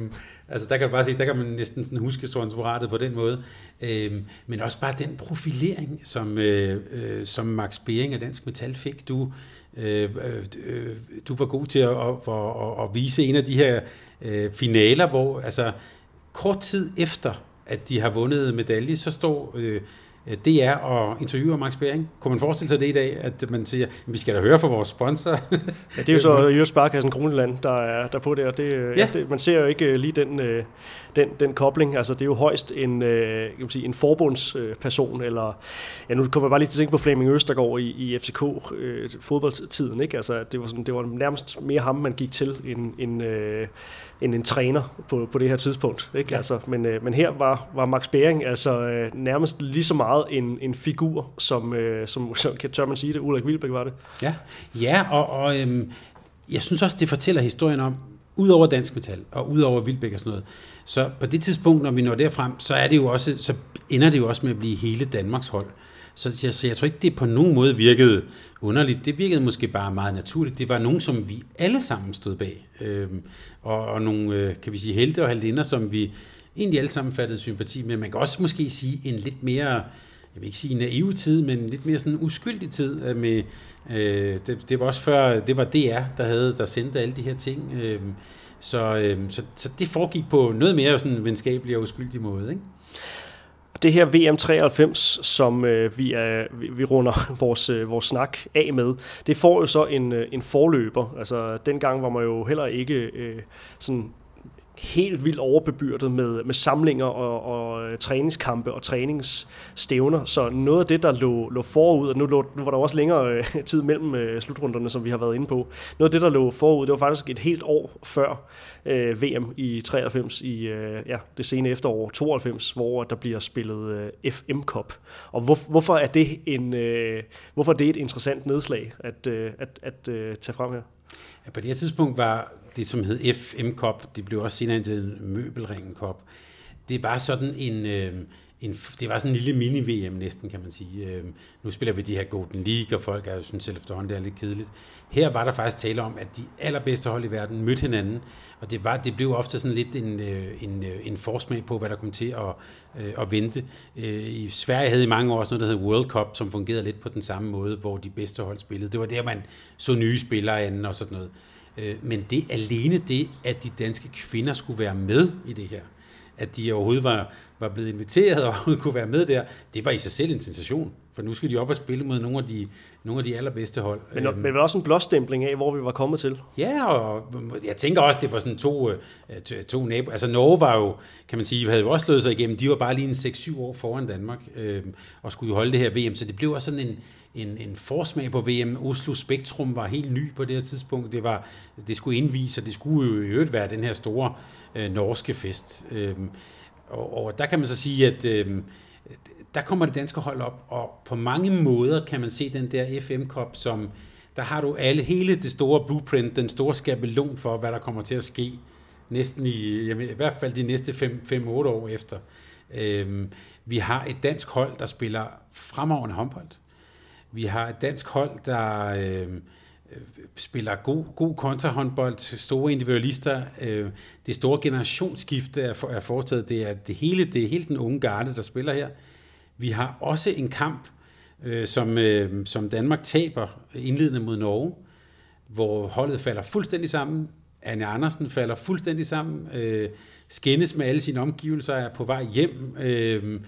[SPEAKER 3] altså, der kan du bare sige, der kan man næsten sådan huske sponsoratet på den måde. Øh, men også bare den profilering, som, øh, øh, som Max Bering af Dansk Metal fik. Du, øh, øh, du var god til at, at, at, at vise en af de her øh, finaler, hvor altså, kort tid efter at de har vundet medalje, så står øh, DR og interviewer Max Bering. Kunne man forestille sig det i dag, at man siger, at vi skal da høre fra vores sponsor?
[SPEAKER 2] ja, det er jo så Jørgen Sparkassen Kroneland, der er der på det, og det, ja. Ja, det, man ser jo ikke lige den, øh, den, den kobling. Altså, det er jo højst en, øh, kan man sige, en forbundsperson, eller ja, nu kommer jeg bare lige til at tænke på Flemming Østergaard i, i FCK øh, fodboldtiden, ikke? Altså, det var, sådan, det var nærmest mere ham, man gik til, end, end, øh, end en træner på, på det her tidspunkt. Ikke? Ja. Altså, men, øh, men her var, var Max Bering altså øh, nærmest lige så meget en, en figur, som, øh, som, som tør man sige det, Ulrik Wilbæk var det.
[SPEAKER 3] Ja, ja og, og øhm, jeg synes også, det fortæller historien om, udover dansk metal og udover Vildbæk og sådan noget, så på det tidspunkt, når vi når derfrem, så, er det jo også, så ender det jo også med at blive hele Danmarks hold. Så jeg, så jeg tror ikke, det på nogen måde virkede underligt. Det virkede måske bare meget naturligt. Det var nogen, som vi alle sammen stod bag. Øhm, og, og nogle, øh, kan vi sige, helte og heldinder, som vi egentlig alle sammen fattede sympati med. Man kan også måske sige en lidt mere, jeg vil ikke sige naiv tid, men lidt mere sådan uskyldig tid. Øh, med, øh, det, det var også før, det var DR, der havde der sendte alle de her ting. Øh, så, øh, så, så det foregik på noget mere sådan venskabelig og uskyldig måde. Ikke?
[SPEAKER 2] Det her VM 93, som øh, vi, er, vi, vi runder vores, øh, vores snak af med, det får jo så en, øh, en forløber. Altså, dengang var man jo heller ikke øh, sådan helt vildt overbebyrdet med, med samlinger og, og øh, træningskampe og træningsstævner. Så noget af det, der lå, lå forud, og nu, lå, nu var der også længere øh, tid mellem øh, slutrunderne, som vi har været inde på. Noget af det, der lå forud, det var faktisk et helt år før øh, VM i 93 i øh, ja, det sene efterår 92, hvor der bliver spillet øh, FM Cup. Og hvor, hvorfor er det en øh, hvorfor er det et interessant nedslag at, øh, at, at øh, tage frem her?
[SPEAKER 3] Ja, på det her tidspunkt var det, som hed FM Cup, det blev også senere til Møbelringen Cup, det var sådan en, øh, en, det var sådan en lille mini-VM næsten, kan man sige. Øh, nu spiller vi de her Golden League, og folk er jo synes selv efterhånden, det er lidt kedeligt. Her var der faktisk tale om, at de allerbedste hold i verden mødte hinanden, og det, var, det blev ofte sådan lidt en, øh, en, øh, en forsmag på, hvad der kom til at, øh, at vente. Øh, I Sverige havde i mange år sådan noget, der hed World Cup, som fungerede lidt på den samme måde, hvor de bedste hold spillede. Det var der, man så nye spillere anden og sådan noget. Øh, men det alene det, at de danske kvinder skulle være med i det her, at de overhovedet var, var blevet inviteret og kunne være med der, det var i sig selv en sensation. For nu skal de op og spille mod nogle af de, nogle af de allerbedste hold.
[SPEAKER 2] Men, øhm, men var også en blåstempling af, hvor vi var kommet til.
[SPEAKER 3] Ja, og jeg tænker også, det var sådan to, øh, to naboer. Altså Norge var jo, kan man sige, havde jo også slået sig igennem. De var bare lige en 6-7 år foran Danmark øh, og skulle jo holde det her VM. Så det blev også sådan en, en, en forsmag på VM. Oslo Spektrum var helt ny på det her tidspunkt. Det, var, det skulle indvise, og det skulle jo i øvrigt være den her store øh, norske fest. Øh, og, og der kan man så sige, at øh, der kommer det danske hold op, og på mange måder kan man se den der FM Cup som, der har du alle, hele det store blueprint, den store skabelon for, hvad der kommer til at ske, næsten i, jamen, i hvert fald de næste 5-8 år efter. Øhm, vi har et dansk hold, der spiller fremragende håndbold. Vi har et dansk hold, der øh, spiller god, god kontrahåndbold, store individualister. Øh, det store generationsskifte er, for, er foretaget. Det er det hele, det er hele den unge garde, der spiller her. Vi har også en kamp, øh, som, øh, som Danmark taber indledende mod Norge, hvor holdet falder fuldstændig sammen. Anne Andersen falder fuldstændig sammen. Øh, skændes med alle sine omgivelser, er på vej hjem. Øh,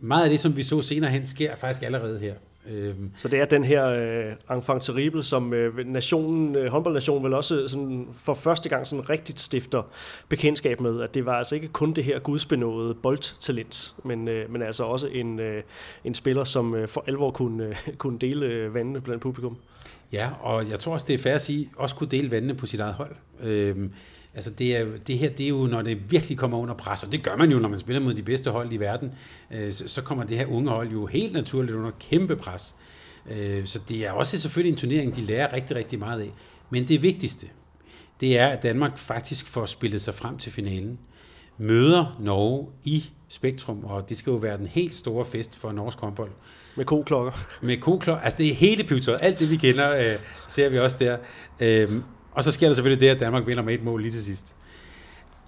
[SPEAKER 3] meget af det, som vi så senere hen, sker faktisk allerede her.
[SPEAKER 2] Øhm. Så det er den her øh, enfant terrible, som øh, nationen, øh, håndboldnationen vel også sådan, for første gang sådan rigtigt stifter bekendtskab med, at det var altså ikke kun det her gudsbenåede boldtalent, men, øh, men altså også en, øh, en spiller, som øh, for alvor kunne, øh, kunne dele øh, vandene blandt publikum.
[SPEAKER 3] Ja, og jeg tror også, det er fair at sige, også kunne dele vandene på sit eget hold. Øhm, Altså det, er, det her, det er jo, når det virkelig kommer under pres, og det gør man jo, når man spiller mod de bedste hold i verden, øh, så, så kommer det her unge hold jo helt naturligt under kæmpe pres. Øh, så det er også selvfølgelig en turnering, de lærer rigtig, rigtig meget af. Men det vigtigste, det er, at Danmark faktisk får spillet sig frem til finalen. møder Norge i Spektrum, og det skal jo være den helt store fest for norsk håndbold.
[SPEAKER 2] Med koklokker.
[SPEAKER 3] Med koklokker. Altså det er hele bygtøjet. Alt det, vi kender, øh, ser vi også der. Øhm, og så sker der selvfølgelig det, at Danmark vinder med et mål lige til sidst.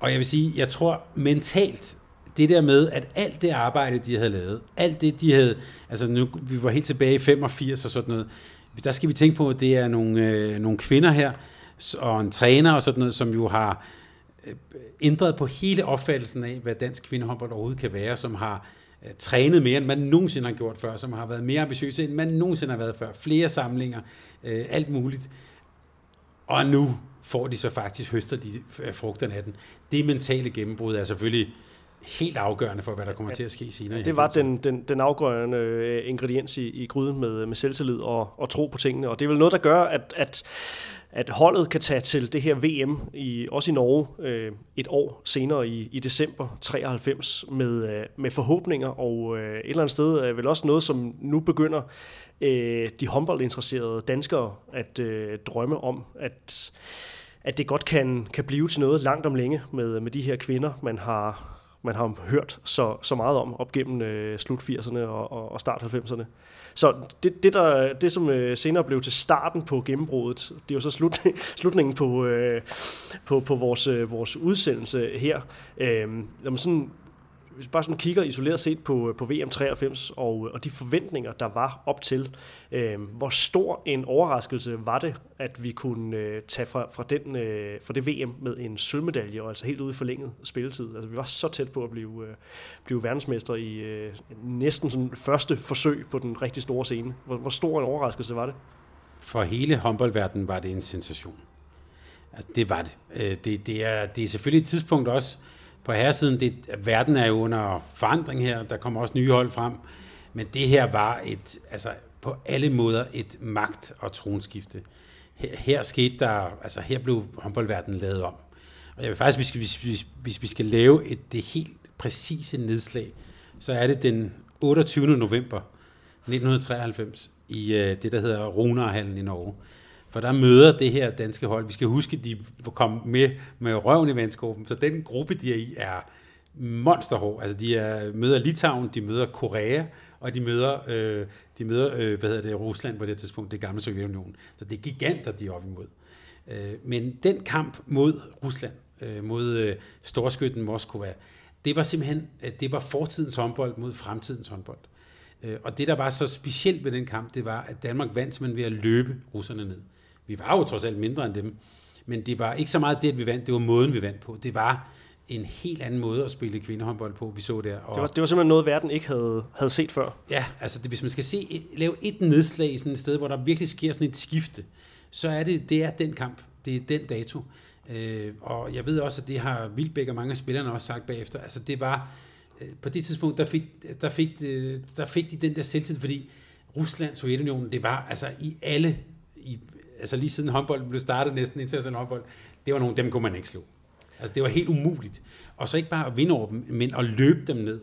[SPEAKER 3] Og jeg vil sige, jeg tror mentalt, det der med, at alt det arbejde, de havde lavet, alt det, de havde, altså nu, vi var helt tilbage i 85 og sådan noget, der skal vi tænke på, at det er nogle, øh, nogle kvinder her, og en træner og sådan noget, som jo har øh, ændret på hele opfattelsen af, hvad dansk kvindehåndbold overhovedet kan være, som har øh, trænet mere, end man nogensinde har gjort før, som har været mere ambitiøse, end man nogensinde har været før. Flere samlinger, øh, alt muligt. Og nu får de så faktisk høster de frugterne af den. Det mentale gennembrud er selvfølgelig helt afgørende for, hvad der kommer ja, til at ske senere.
[SPEAKER 2] Det var den, den, den afgørende øh, ingrediens i, i gryden med, med selvtillid og, og tro på tingene. Og det er vel noget, der gør, at, at, at holdet kan tage til det her VM, i, også i Norge, øh, et år senere i, i december 93, med, øh, med forhåbninger. Og øh, et eller andet sted er vel også noget, som nu begynder øh, de håndboldinteresserede danskere at øh, drømme om, at at det godt kan, kan blive til noget langt om længe med, med de her kvinder, man har, man har hørt så, så meget om op gennem øh, slut 80'erne og, og, og start 90'erne. Så det, det, der, det, som øh, senere blev til starten på gennembruddet, det er jo så slut, slutningen på, øh, på, på vores, øh, vores udsendelse her. Øh, når man sådan hvis vi bare sådan kigger isoleret set på, på VM 93 og, og de forventninger, der var op til, øh, hvor stor en overraskelse var det, at vi kunne øh, tage fra, fra, den, øh, fra det VM med en sølvmedalje, og altså helt ude i forlænget spilletid. Altså vi var så tæt på at blive, øh, blive verdensmester i øh, næsten sådan første forsøg på den rigtig store scene. Hvor, hvor stor en overraskelse var det?
[SPEAKER 3] For hele håndboldverdenen var det en sensation. Altså, det var det. Øh, det, det, er, det er selvfølgelig et tidspunkt også, på herresiden, det, verden er jo under forandring her, der kommer også nye hold frem, men det her var et, altså på alle måder et magt- og tronskifte. Her, her skete der, altså her blev håndboldverdenen lavet om. Og jeg vil faktisk, hvis, hvis, hvis, hvis vi skal lave et, det helt præcise nedslag, så er det den 28. november 1993 i øh, det, der hedder Runarhallen i Norge. For der møder det her danske hold, vi skal huske, at de kom med med røven i vandskorben, så den gruppe, de er i, er monsterhård. Altså de er, møder Litauen, de møder Korea, og de møder, øh, de møder øh, hvad hedder det, Rusland på det tidspunkt, det gamle Sovjetunionen. Så det er giganter, de er op imod. Øh, men den kamp mod Rusland, øh, mod øh, storskytten Moskva, det var simpelthen, øh, det var fortidens håndbold mod fremtidens håndbold. Øh, og det, der var så specielt ved den kamp, det var, at Danmark vandt simpelthen ved at løbe russerne ned. Vi var jo trods alt mindre end dem, men det var ikke så meget det, at vi vandt, det var måden, vi vandt på. Det var en helt anden måde at spille kvindehåndbold på, vi så der.
[SPEAKER 2] Og det, var, det var simpelthen noget, verden ikke havde, havde set før.
[SPEAKER 3] Ja, altså det, hvis man skal se, lave et nedslag i sådan et sted, hvor der virkelig sker sådan et skifte, så er det, det er den kamp. Det er den dato. Øh, og jeg ved også, at det har Vildbæk og mange af spillerne også sagt bagefter. Altså det var, øh, på det tidspunkt, der fik, der fik, øh, der fik de den der selvtid, fordi Rusland, Sovjetunionen, det var altså i alle, i altså lige siden håndbold blev startet næsten international håndbold, det var nogle, dem kunne man ikke slå. Altså det var helt umuligt. Og så ikke bare at vinde over dem, men at løbe dem ned.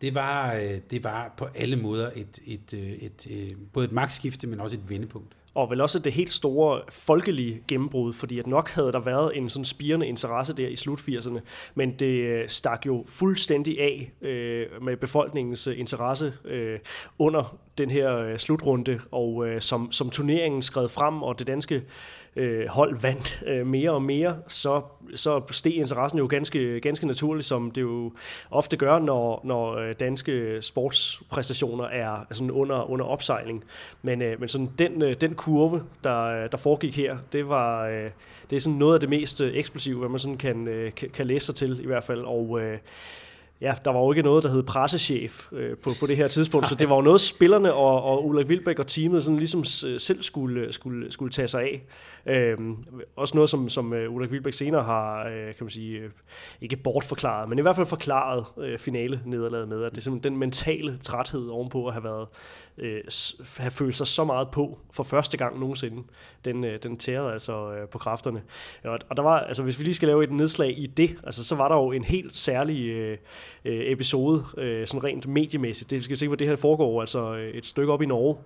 [SPEAKER 3] Det var, øh, det var på alle måder et, et, øh, et, et, både et magtskifte, men også et vendepunkt
[SPEAKER 2] og vel også det helt store folkelige gennembrud, fordi at nok havde der været en sådan spirende interesse der i slut 80'erne, men det øh, stak jo fuldstændig af øh, med befolkningens øh, interesse øh, under den her øh, slutrunde, og øh, som, som turneringen skred frem, og det danske øh, hold vandt øh, mere og mere, så, så steg interessen jo ganske, ganske naturligt, som det jo ofte gør, når, når øh, danske sportspræstationer er sådan under, under opsejling. Men, øh, men sådan den, øh, den kurve, der, der foregik her, det var øh, det er sådan noget af det mest øh, eksplosive, hvad man sådan kan, øh, kan, kan læse sig til i hvert fald. Og øh, ja, der var jo ikke noget, der hed pressechef øh, på, på det her tidspunkt, så det var jo noget, spillerne og, og Ulrik Vilbæk og teamet sådan ligesom øh, selv skulle, øh, skulle, skulle tage sig af. Øh, også noget, som, som øh, Ulrik Vilbæk senere har, øh, kan man sige, ikke bortforklaret, men i hvert fald forklaret øh, finale nederlaget med, at det er simpelthen den mentale træthed ovenpå at have været øh, have følt sig så meget på for første gang nogensinde. Den, øh, den tærede altså øh, på kræfterne. Og, og der var, altså hvis vi lige skal lave et nedslag i det, altså så var der jo en helt særlig øh, episode, øh, sådan rent mediemæssigt. Det skal se, hvor det her foregår, altså øh, et stykke op i Norge.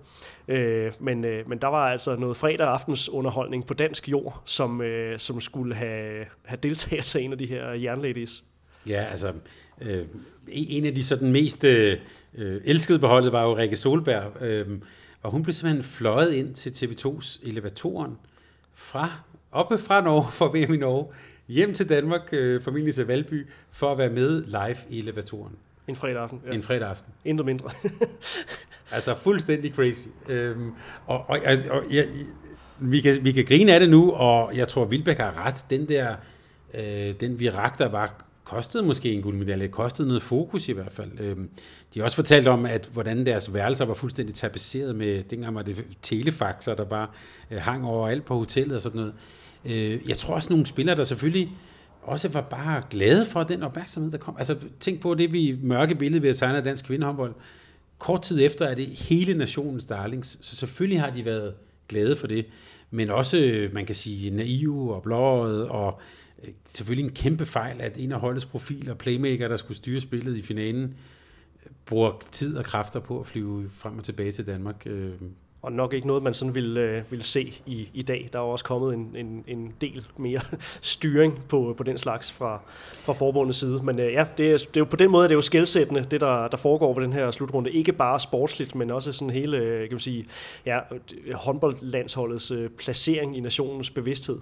[SPEAKER 2] Øh, men, øh, men der var altså noget fredag aftens underholdning på dansk jord, som, øh, som skulle have, have deltaget til en af de her jernladies.
[SPEAKER 3] Ja, altså, øh, en af de sådan mest øh, elskede beholdet var jo Rikke Solberg, øh, og hun blev simpelthen fløjet ind til TV2's elevatoren fra, oppe fra Norge, for VM i Norge, hjem til Danmark, øh, formentlig til Valby, for at være med live i elevatoren.
[SPEAKER 2] En fredag aften.
[SPEAKER 3] Ja. En fredag aften.
[SPEAKER 2] Intet mindre.
[SPEAKER 3] altså fuldstændig crazy. Øhm, og og, og, og ja, vi, kan, vi kan grine af det nu, og jeg tror, Vilbæk har ret. Den der, øh, den virak, der var, kostede måske en guldmedalje, kostede noget fokus i hvert fald. Øhm, de har også fortalt om, at hvordan deres værelser var fuldstændig tapetseret med, dengang var det telefaxer, der bare øh, hang overalt på hotellet og sådan noget. Øh, jeg tror også nogle spillere, der selvfølgelig også var bare glade for den opmærksomhed, der kom. Altså tænk på det, vi mørke billede ved at tegne af dansk kvindehåndbold. Kort tid efter er det hele nationens darlings, så selvfølgelig har de været glade for det, men også, øh, man kan sige, naive og blåret, og øh, selvfølgelig en kæmpe fejl, at en af holdets profiler, playmaker, der skulle styre spillet i finalen, bruger tid og kræfter på at flyve frem og tilbage til Danmark. Øh,
[SPEAKER 2] og nok ikke noget, man sådan vil, øh, vil se i, i dag. Der er også kommet en, en, en del mere styring på, på den slags fra, fra forbundets side. Men øh, ja, det er, det er jo på den måde, det er jo skældsættende, det der, der foregår på den her slutrunde. Ikke bare sportsligt, men også sådan hele, øh, kan man sige, ja, håndboldlandsholdets øh, placering i nationens bevidsthed.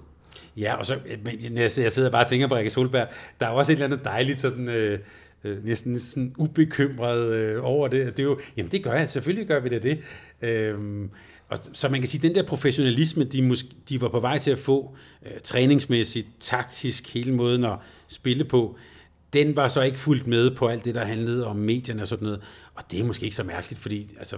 [SPEAKER 3] Ja, og så, øh, jeg sidder bare og tænker på Rikke Solberg, der er også et eller andet dejligt sådan... Øh, øh, næsten sådan ubekymret øh, over det. det er jo, jamen det gør jeg, selvfølgelig gør vi det det. Øh, og så man kan sige, den der professionalisme, de, måske, de var på vej til at få øh, træningsmæssigt, taktisk, hele måden at spille på, den var så ikke fuldt med på alt det, der handlede om medierne og sådan noget. Og det er måske ikke så mærkeligt, fordi altså,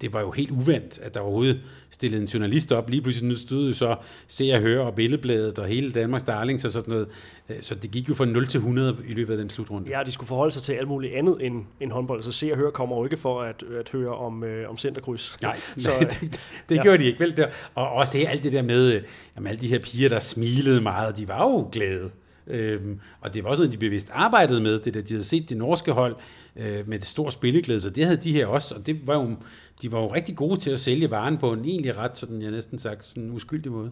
[SPEAKER 3] det var jo helt uvendt, at der overhovedet stillede en journalist op. Lige pludselig nu stod så Se og Høre og Billedbladet og hele Danmarks Darlings og sådan noget. Øh, så det gik jo fra 0 til 100 i løbet af den slutrunde.
[SPEAKER 2] Ja, de skulle forholde sig til alt muligt andet end, end håndbold. Så Se og Høre kommer jo ikke for at, at høre om, øh, om centerkryds.
[SPEAKER 3] Nej, så, nej det, det, det ja. gjorde de ikke vel. Og også alt det der med, øh, jamen, alle de her piger, der smilede meget, de var jo glade. Øhm, og det var også noget, de bevidst arbejdede med, det der, de havde set det norske hold øh, med det store spilleglæde, så det havde de her også, og det var jo, de var jo rigtig gode til at sælge varen på en egentlig ret, sådan jeg næsten sagt, sådan en uskyldig måde.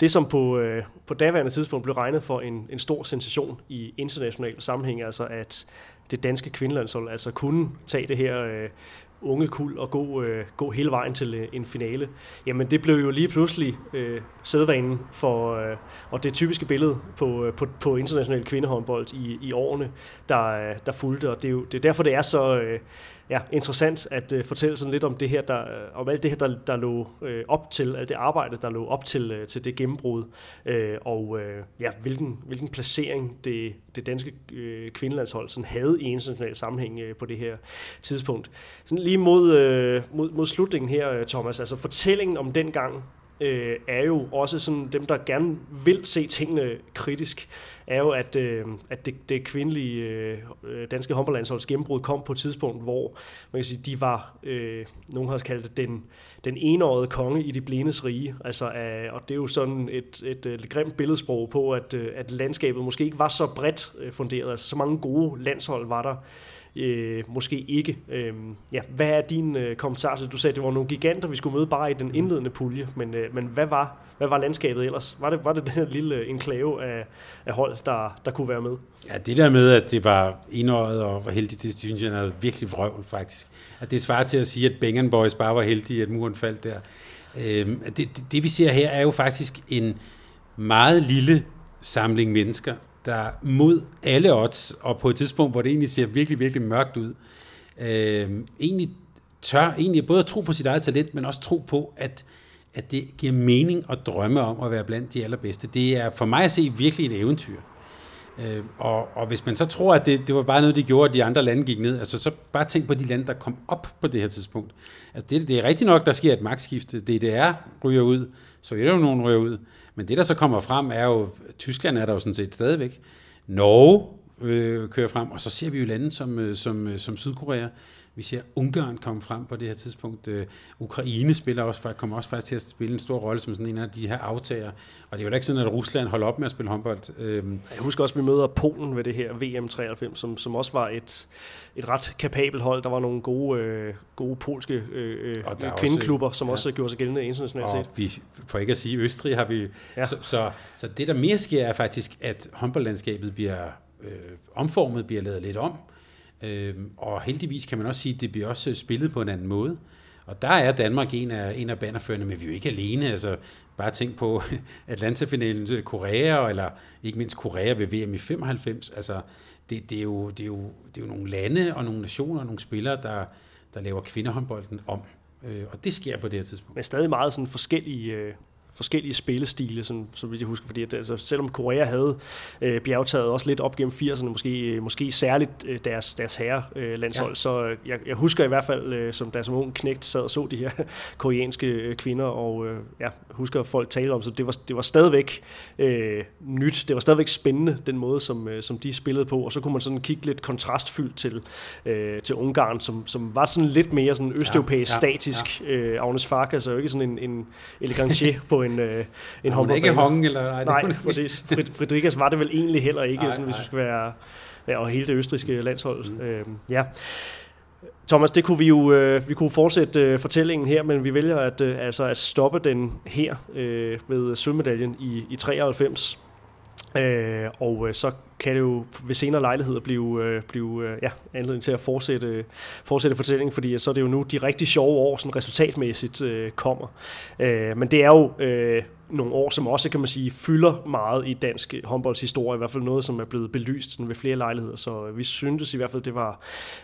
[SPEAKER 2] Det, som på, øh, på daværende tidspunkt blev regnet for en, en stor sensation i international sammenhæng, altså at det danske kvindelandshold altså kunne tage det her øh, unge kul og gå, øh, gå hele vejen til øh, en finale, jamen det blev jo lige pludselig øh, sædvanen for, øh, og det typiske billede på, øh, på, på international kvindehåndbold i, i årene, der, øh, der fulgte, og det er jo det er derfor, det er så, øh, ja, interessant at uh, fortælle sådan lidt om det her, der, øh, om alt det her, der, der lå uh, op til, alt det arbejde, der lå op til, uh, til det gennembrud, uh, og uh, ja, hvilken, hvilken placering det, det danske uh, kvindelandshold sådan havde i international sammenhæng uh, på det her tidspunkt. Sådan lige mod, uh, mod, mod slutningen her, Thomas, altså fortællingen om den gang, øh, er jo også sådan dem, der gerne vil se tingene kritisk, er jo, at, øh, at det, det kvindelige øh, øh, danske håndboldlandsholds gennembrud kom på et tidspunkt, hvor man kan sige, de var, øh, nogen har kaldt det den, den enårede konge i de blindes rige. Altså, øh, og det er jo sådan et, et, øh, et grimt billedsprog på, at, øh, at landskabet måske ikke var så bredt øh, funderet. Altså, så mange gode landshold var der øh, måske ikke. Øh, ja, hvad er din øh, kommentar til? Du sagde, det var nogle giganter, vi skulle møde bare i den indledende pulje, men, øh, men hvad, var, hvad var landskabet ellers? Var det, var det den lille enklave af, af hold, der, der kunne være med?
[SPEAKER 3] Ja, det der med, at det var enåret og var heldigt, det synes jeg er virkelig vrøvl faktisk. At det svarer til at sige, at Bengen Boys bare var heldige, at muren faldt der. Øh, det, det, det vi ser her er jo faktisk en meget lille samling mennesker, der mod alle odds, og på et tidspunkt, hvor det egentlig ser virkelig, virkelig mørkt ud, øh, egentlig tør egentlig både at tro på sit eget talent, men også tro på, at, at det giver mening at drømme om at være blandt de allerbedste. Det er for mig at se virkelig et eventyr. Øh, og, og hvis man så tror, at det, det var bare noget, de gjorde, at de andre lande gik ned, altså så bare tænk på de lande, der kom op på det her tidspunkt. Altså det, det er rigtigt nok, der sker et magtskifte. DDR ryger ud, så er der jo nogen ryger ud. Men det, der så kommer frem, er jo, Tyskland er der jo sådan set stadigvæk. Norge øh, kører frem, og så ser vi jo lande som, øh, som, øh, som Sydkorea, vi ser Ungarn komme frem på det her tidspunkt. Uh, Ukraine spiller også, kommer også faktisk til at spille en stor rolle som sådan en af de her aftager. Og det er jo ikke sådan, at Rusland holder op med at spille håndbold. Uh,
[SPEAKER 2] Jeg husker også, at vi møder Polen ved det her VM 93, som, som også var et, et ret kapabelt hold. Der var nogle gode, øh, gode polske øh, kvindeklubber, også, som ja. også gjorde sig gældende internationalt set.
[SPEAKER 3] Vi, for ikke at sige Østrig har vi... Ja. Så, så, så det, der mere sker, er faktisk, at håndboldlandskabet bliver øh, omformet, bliver lavet lidt om. Øh, Øhm, og heldigvis kan man også sige, at det bliver også øh, spillet på en anden måde. Og der er Danmark en af, en af bannerførende, men vi er jo ikke alene. Altså, bare tænk på Atlanta-finalen øh, Korea, eller ikke mindst Korea ved VM i 95. Altså, det, det, er jo, det, er jo, det er jo nogle lande og nogle nationer og nogle spillere, der, der laver kvindehåndbolden om. Øh, og det sker på det her tidspunkt.
[SPEAKER 2] Men stadig meget sådan forskellige øh, forskellige spillestile, som, som jeg husker, fordi at, altså, selvom Korea havde øh, bjergtaget også lidt op gennem 80'erne, måske, øh, måske særligt øh, deres, deres herre øh, landshold, ja. så øh, jeg, jeg husker i hvert fald, øh, som der som ung knægt sad og så de her koreanske øh, kvinder, og øh, ja, husker folk tale om, så det var, det var stadigvæk øh, nyt, det var stadigvæk spændende, den måde, som, øh, som de spillede på, og så kunne man sådan kigge lidt kontrastfyldt til, øh, til Ungarn, som, som var sådan lidt mere sådan østeuropæisk, ja, ja, statisk. Ja. Øh, Agnes Farkas er jo ikke sådan en, en elegantier på en, øh, en
[SPEAKER 3] håndboldbane. ikke Hong, eller?
[SPEAKER 2] Nej, nej præcis. Fridrikas var det vel egentlig heller ikke, nej, sådan, hvis vi skal være... Ja, og hele det østriske landshold. Mm. Øh, ja. Thomas, det kunne vi jo øh, vi kunne fortsætte øh, fortællingen her, men vi vælger at, øh, altså at stoppe den her øh, med sølvmedaljen i, i 93. Øh, og øh, så kan det jo ved senere lejligheder blive, øh, blive øh, ja, anledning til at fortsætte, fortsætte fortællingen, fordi så er det jo nu de rigtig sjove år, sådan resultatmæssigt øh, kommer. Øh, men det er jo øh, nogle år, som også, kan man sige, fylder meget i dansk øh, håndboldshistorie, i hvert fald noget, som er blevet belyst ved flere lejligheder, så øh, vi syntes i hvert fald, det var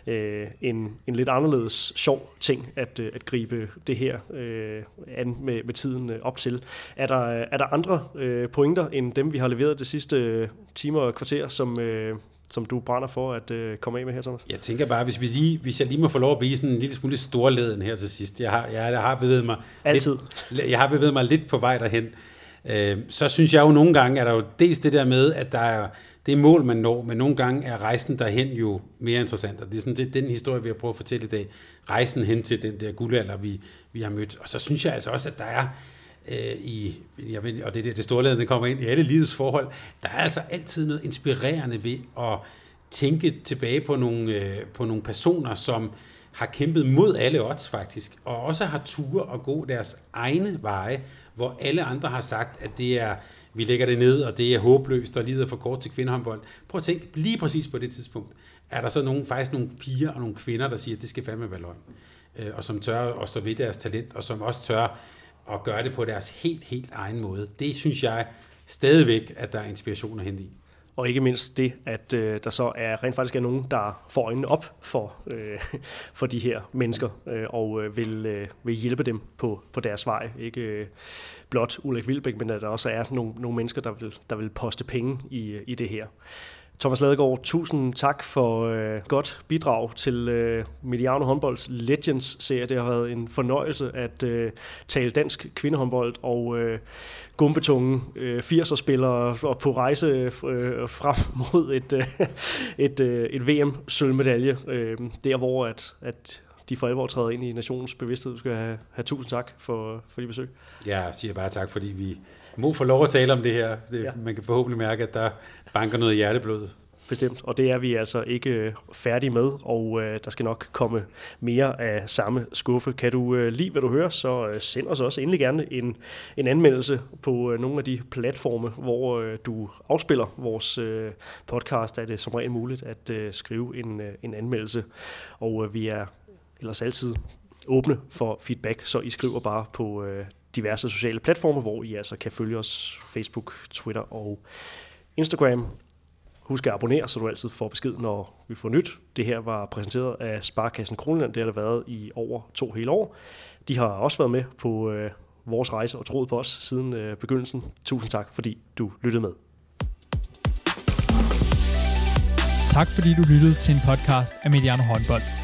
[SPEAKER 2] øh, en, en lidt anderledes sjov ting at, øh, at gribe det her øh, an med, med tiden øh, op til. Er der, er der andre øh, pointer end dem, vi har leveret det sidste øh, timer og kvarter, som, øh, som du brænder for at øh, komme af med her, Thomas?
[SPEAKER 3] Jeg tænker bare, hvis, vi lige, hvis jeg lige må få lov at blive sådan en lille smule storleden her til sidst. Jeg har, jeg, jeg har bevæget mig
[SPEAKER 2] Altid.
[SPEAKER 3] Lidt, jeg har bevæget mig lidt på vej derhen. Øh, så synes jeg jo nogle gange, at der jo dels det der med, at der er det er mål, man når, men nogle gange er rejsen derhen jo mere interessant. Og det er sådan det, den historie, vi har prøvet at fortælle i dag. Rejsen hen til den der guldalder, vi, vi har mødt. Og så synes jeg altså også, at der er øh, i, jeg ved, og det er det store der kommer ind i alle livets forhold, der er altså altid noget inspirerende ved at tænke tilbage på nogle, øh, på nogle personer, som har kæmpet mod alle odds faktisk, og også har tur og gå deres egne veje, hvor alle andre har sagt, at det er, vi lægger det ned, og det er håbløst, og lider for kort til kvindehåndbold. Prøv at tænke, lige præcis på det tidspunkt, er der så nogen, faktisk nogle piger og nogle kvinder, der siger, at det skal fandme være løgn, øh, og som tør at stå ved deres talent, og som også tør og gøre det på deres helt, helt egen måde. Det synes jeg stadigvæk, at der er inspiration at hente i.
[SPEAKER 2] Og ikke mindst det, at øh, der så er rent faktisk er nogen, der får øjnene op for, øh, for de her mennesker, øh, og øh, vil, øh, vil hjælpe dem på, på deres vej. Ikke øh, blot Ulrik Vilbæk, men at der også er nogle, nogle mennesker, der vil, der vil poste penge i, øh, i det her. Thomas Ladegaard, tusind tak for øh, godt bidrag til øh, Mediano Håndbolds Legends-serie. Det har været en fornøjelse at øh, tale dansk kvindehåndbold og øh, gumbetunge øh, 80'er-spillere og på rejse øh, frem mod et, øh, et, øh, et VM-sølvmedalje. Øh, der hvor at, at de for alvor træder ind i nationens bevidsthed. Du skal have, have tusind tak for, for de besøg.
[SPEAKER 3] Jeg siger bare tak, fordi vi må få lov at tale om det her. Det, ja. Man kan forhåbentlig mærke, at der banker noget hjerteblod.
[SPEAKER 2] Bestemt, og det er vi altså ikke øh, færdige med, og øh, der skal nok komme mere af samme skuffe. Kan du øh, lide, hvad du hører, så øh, send os også endelig gerne en, en anmeldelse på øh, nogle af de platforme, hvor øh, du afspiller vores øh, podcast. Er det som regel muligt at øh, skrive en, øh, en anmeldelse, og øh, vi er ellers altid åbne for feedback, så I skriver bare på øh, diverse sociale platforme, hvor I altså kan følge os Facebook, Twitter og Instagram. Husk at abonnere, så du altid får besked, når vi får nyt. Det her var præsenteret af Sparkassen Kronland. Det har der været i over to hele år. De har også været med på øh, vores rejse og troet på os siden øh, begyndelsen. Tusind tak, fordi du lyttede med.
[SPEAKER 1] Tak fordi du lyttede til en podcast af Mediano Håndbold.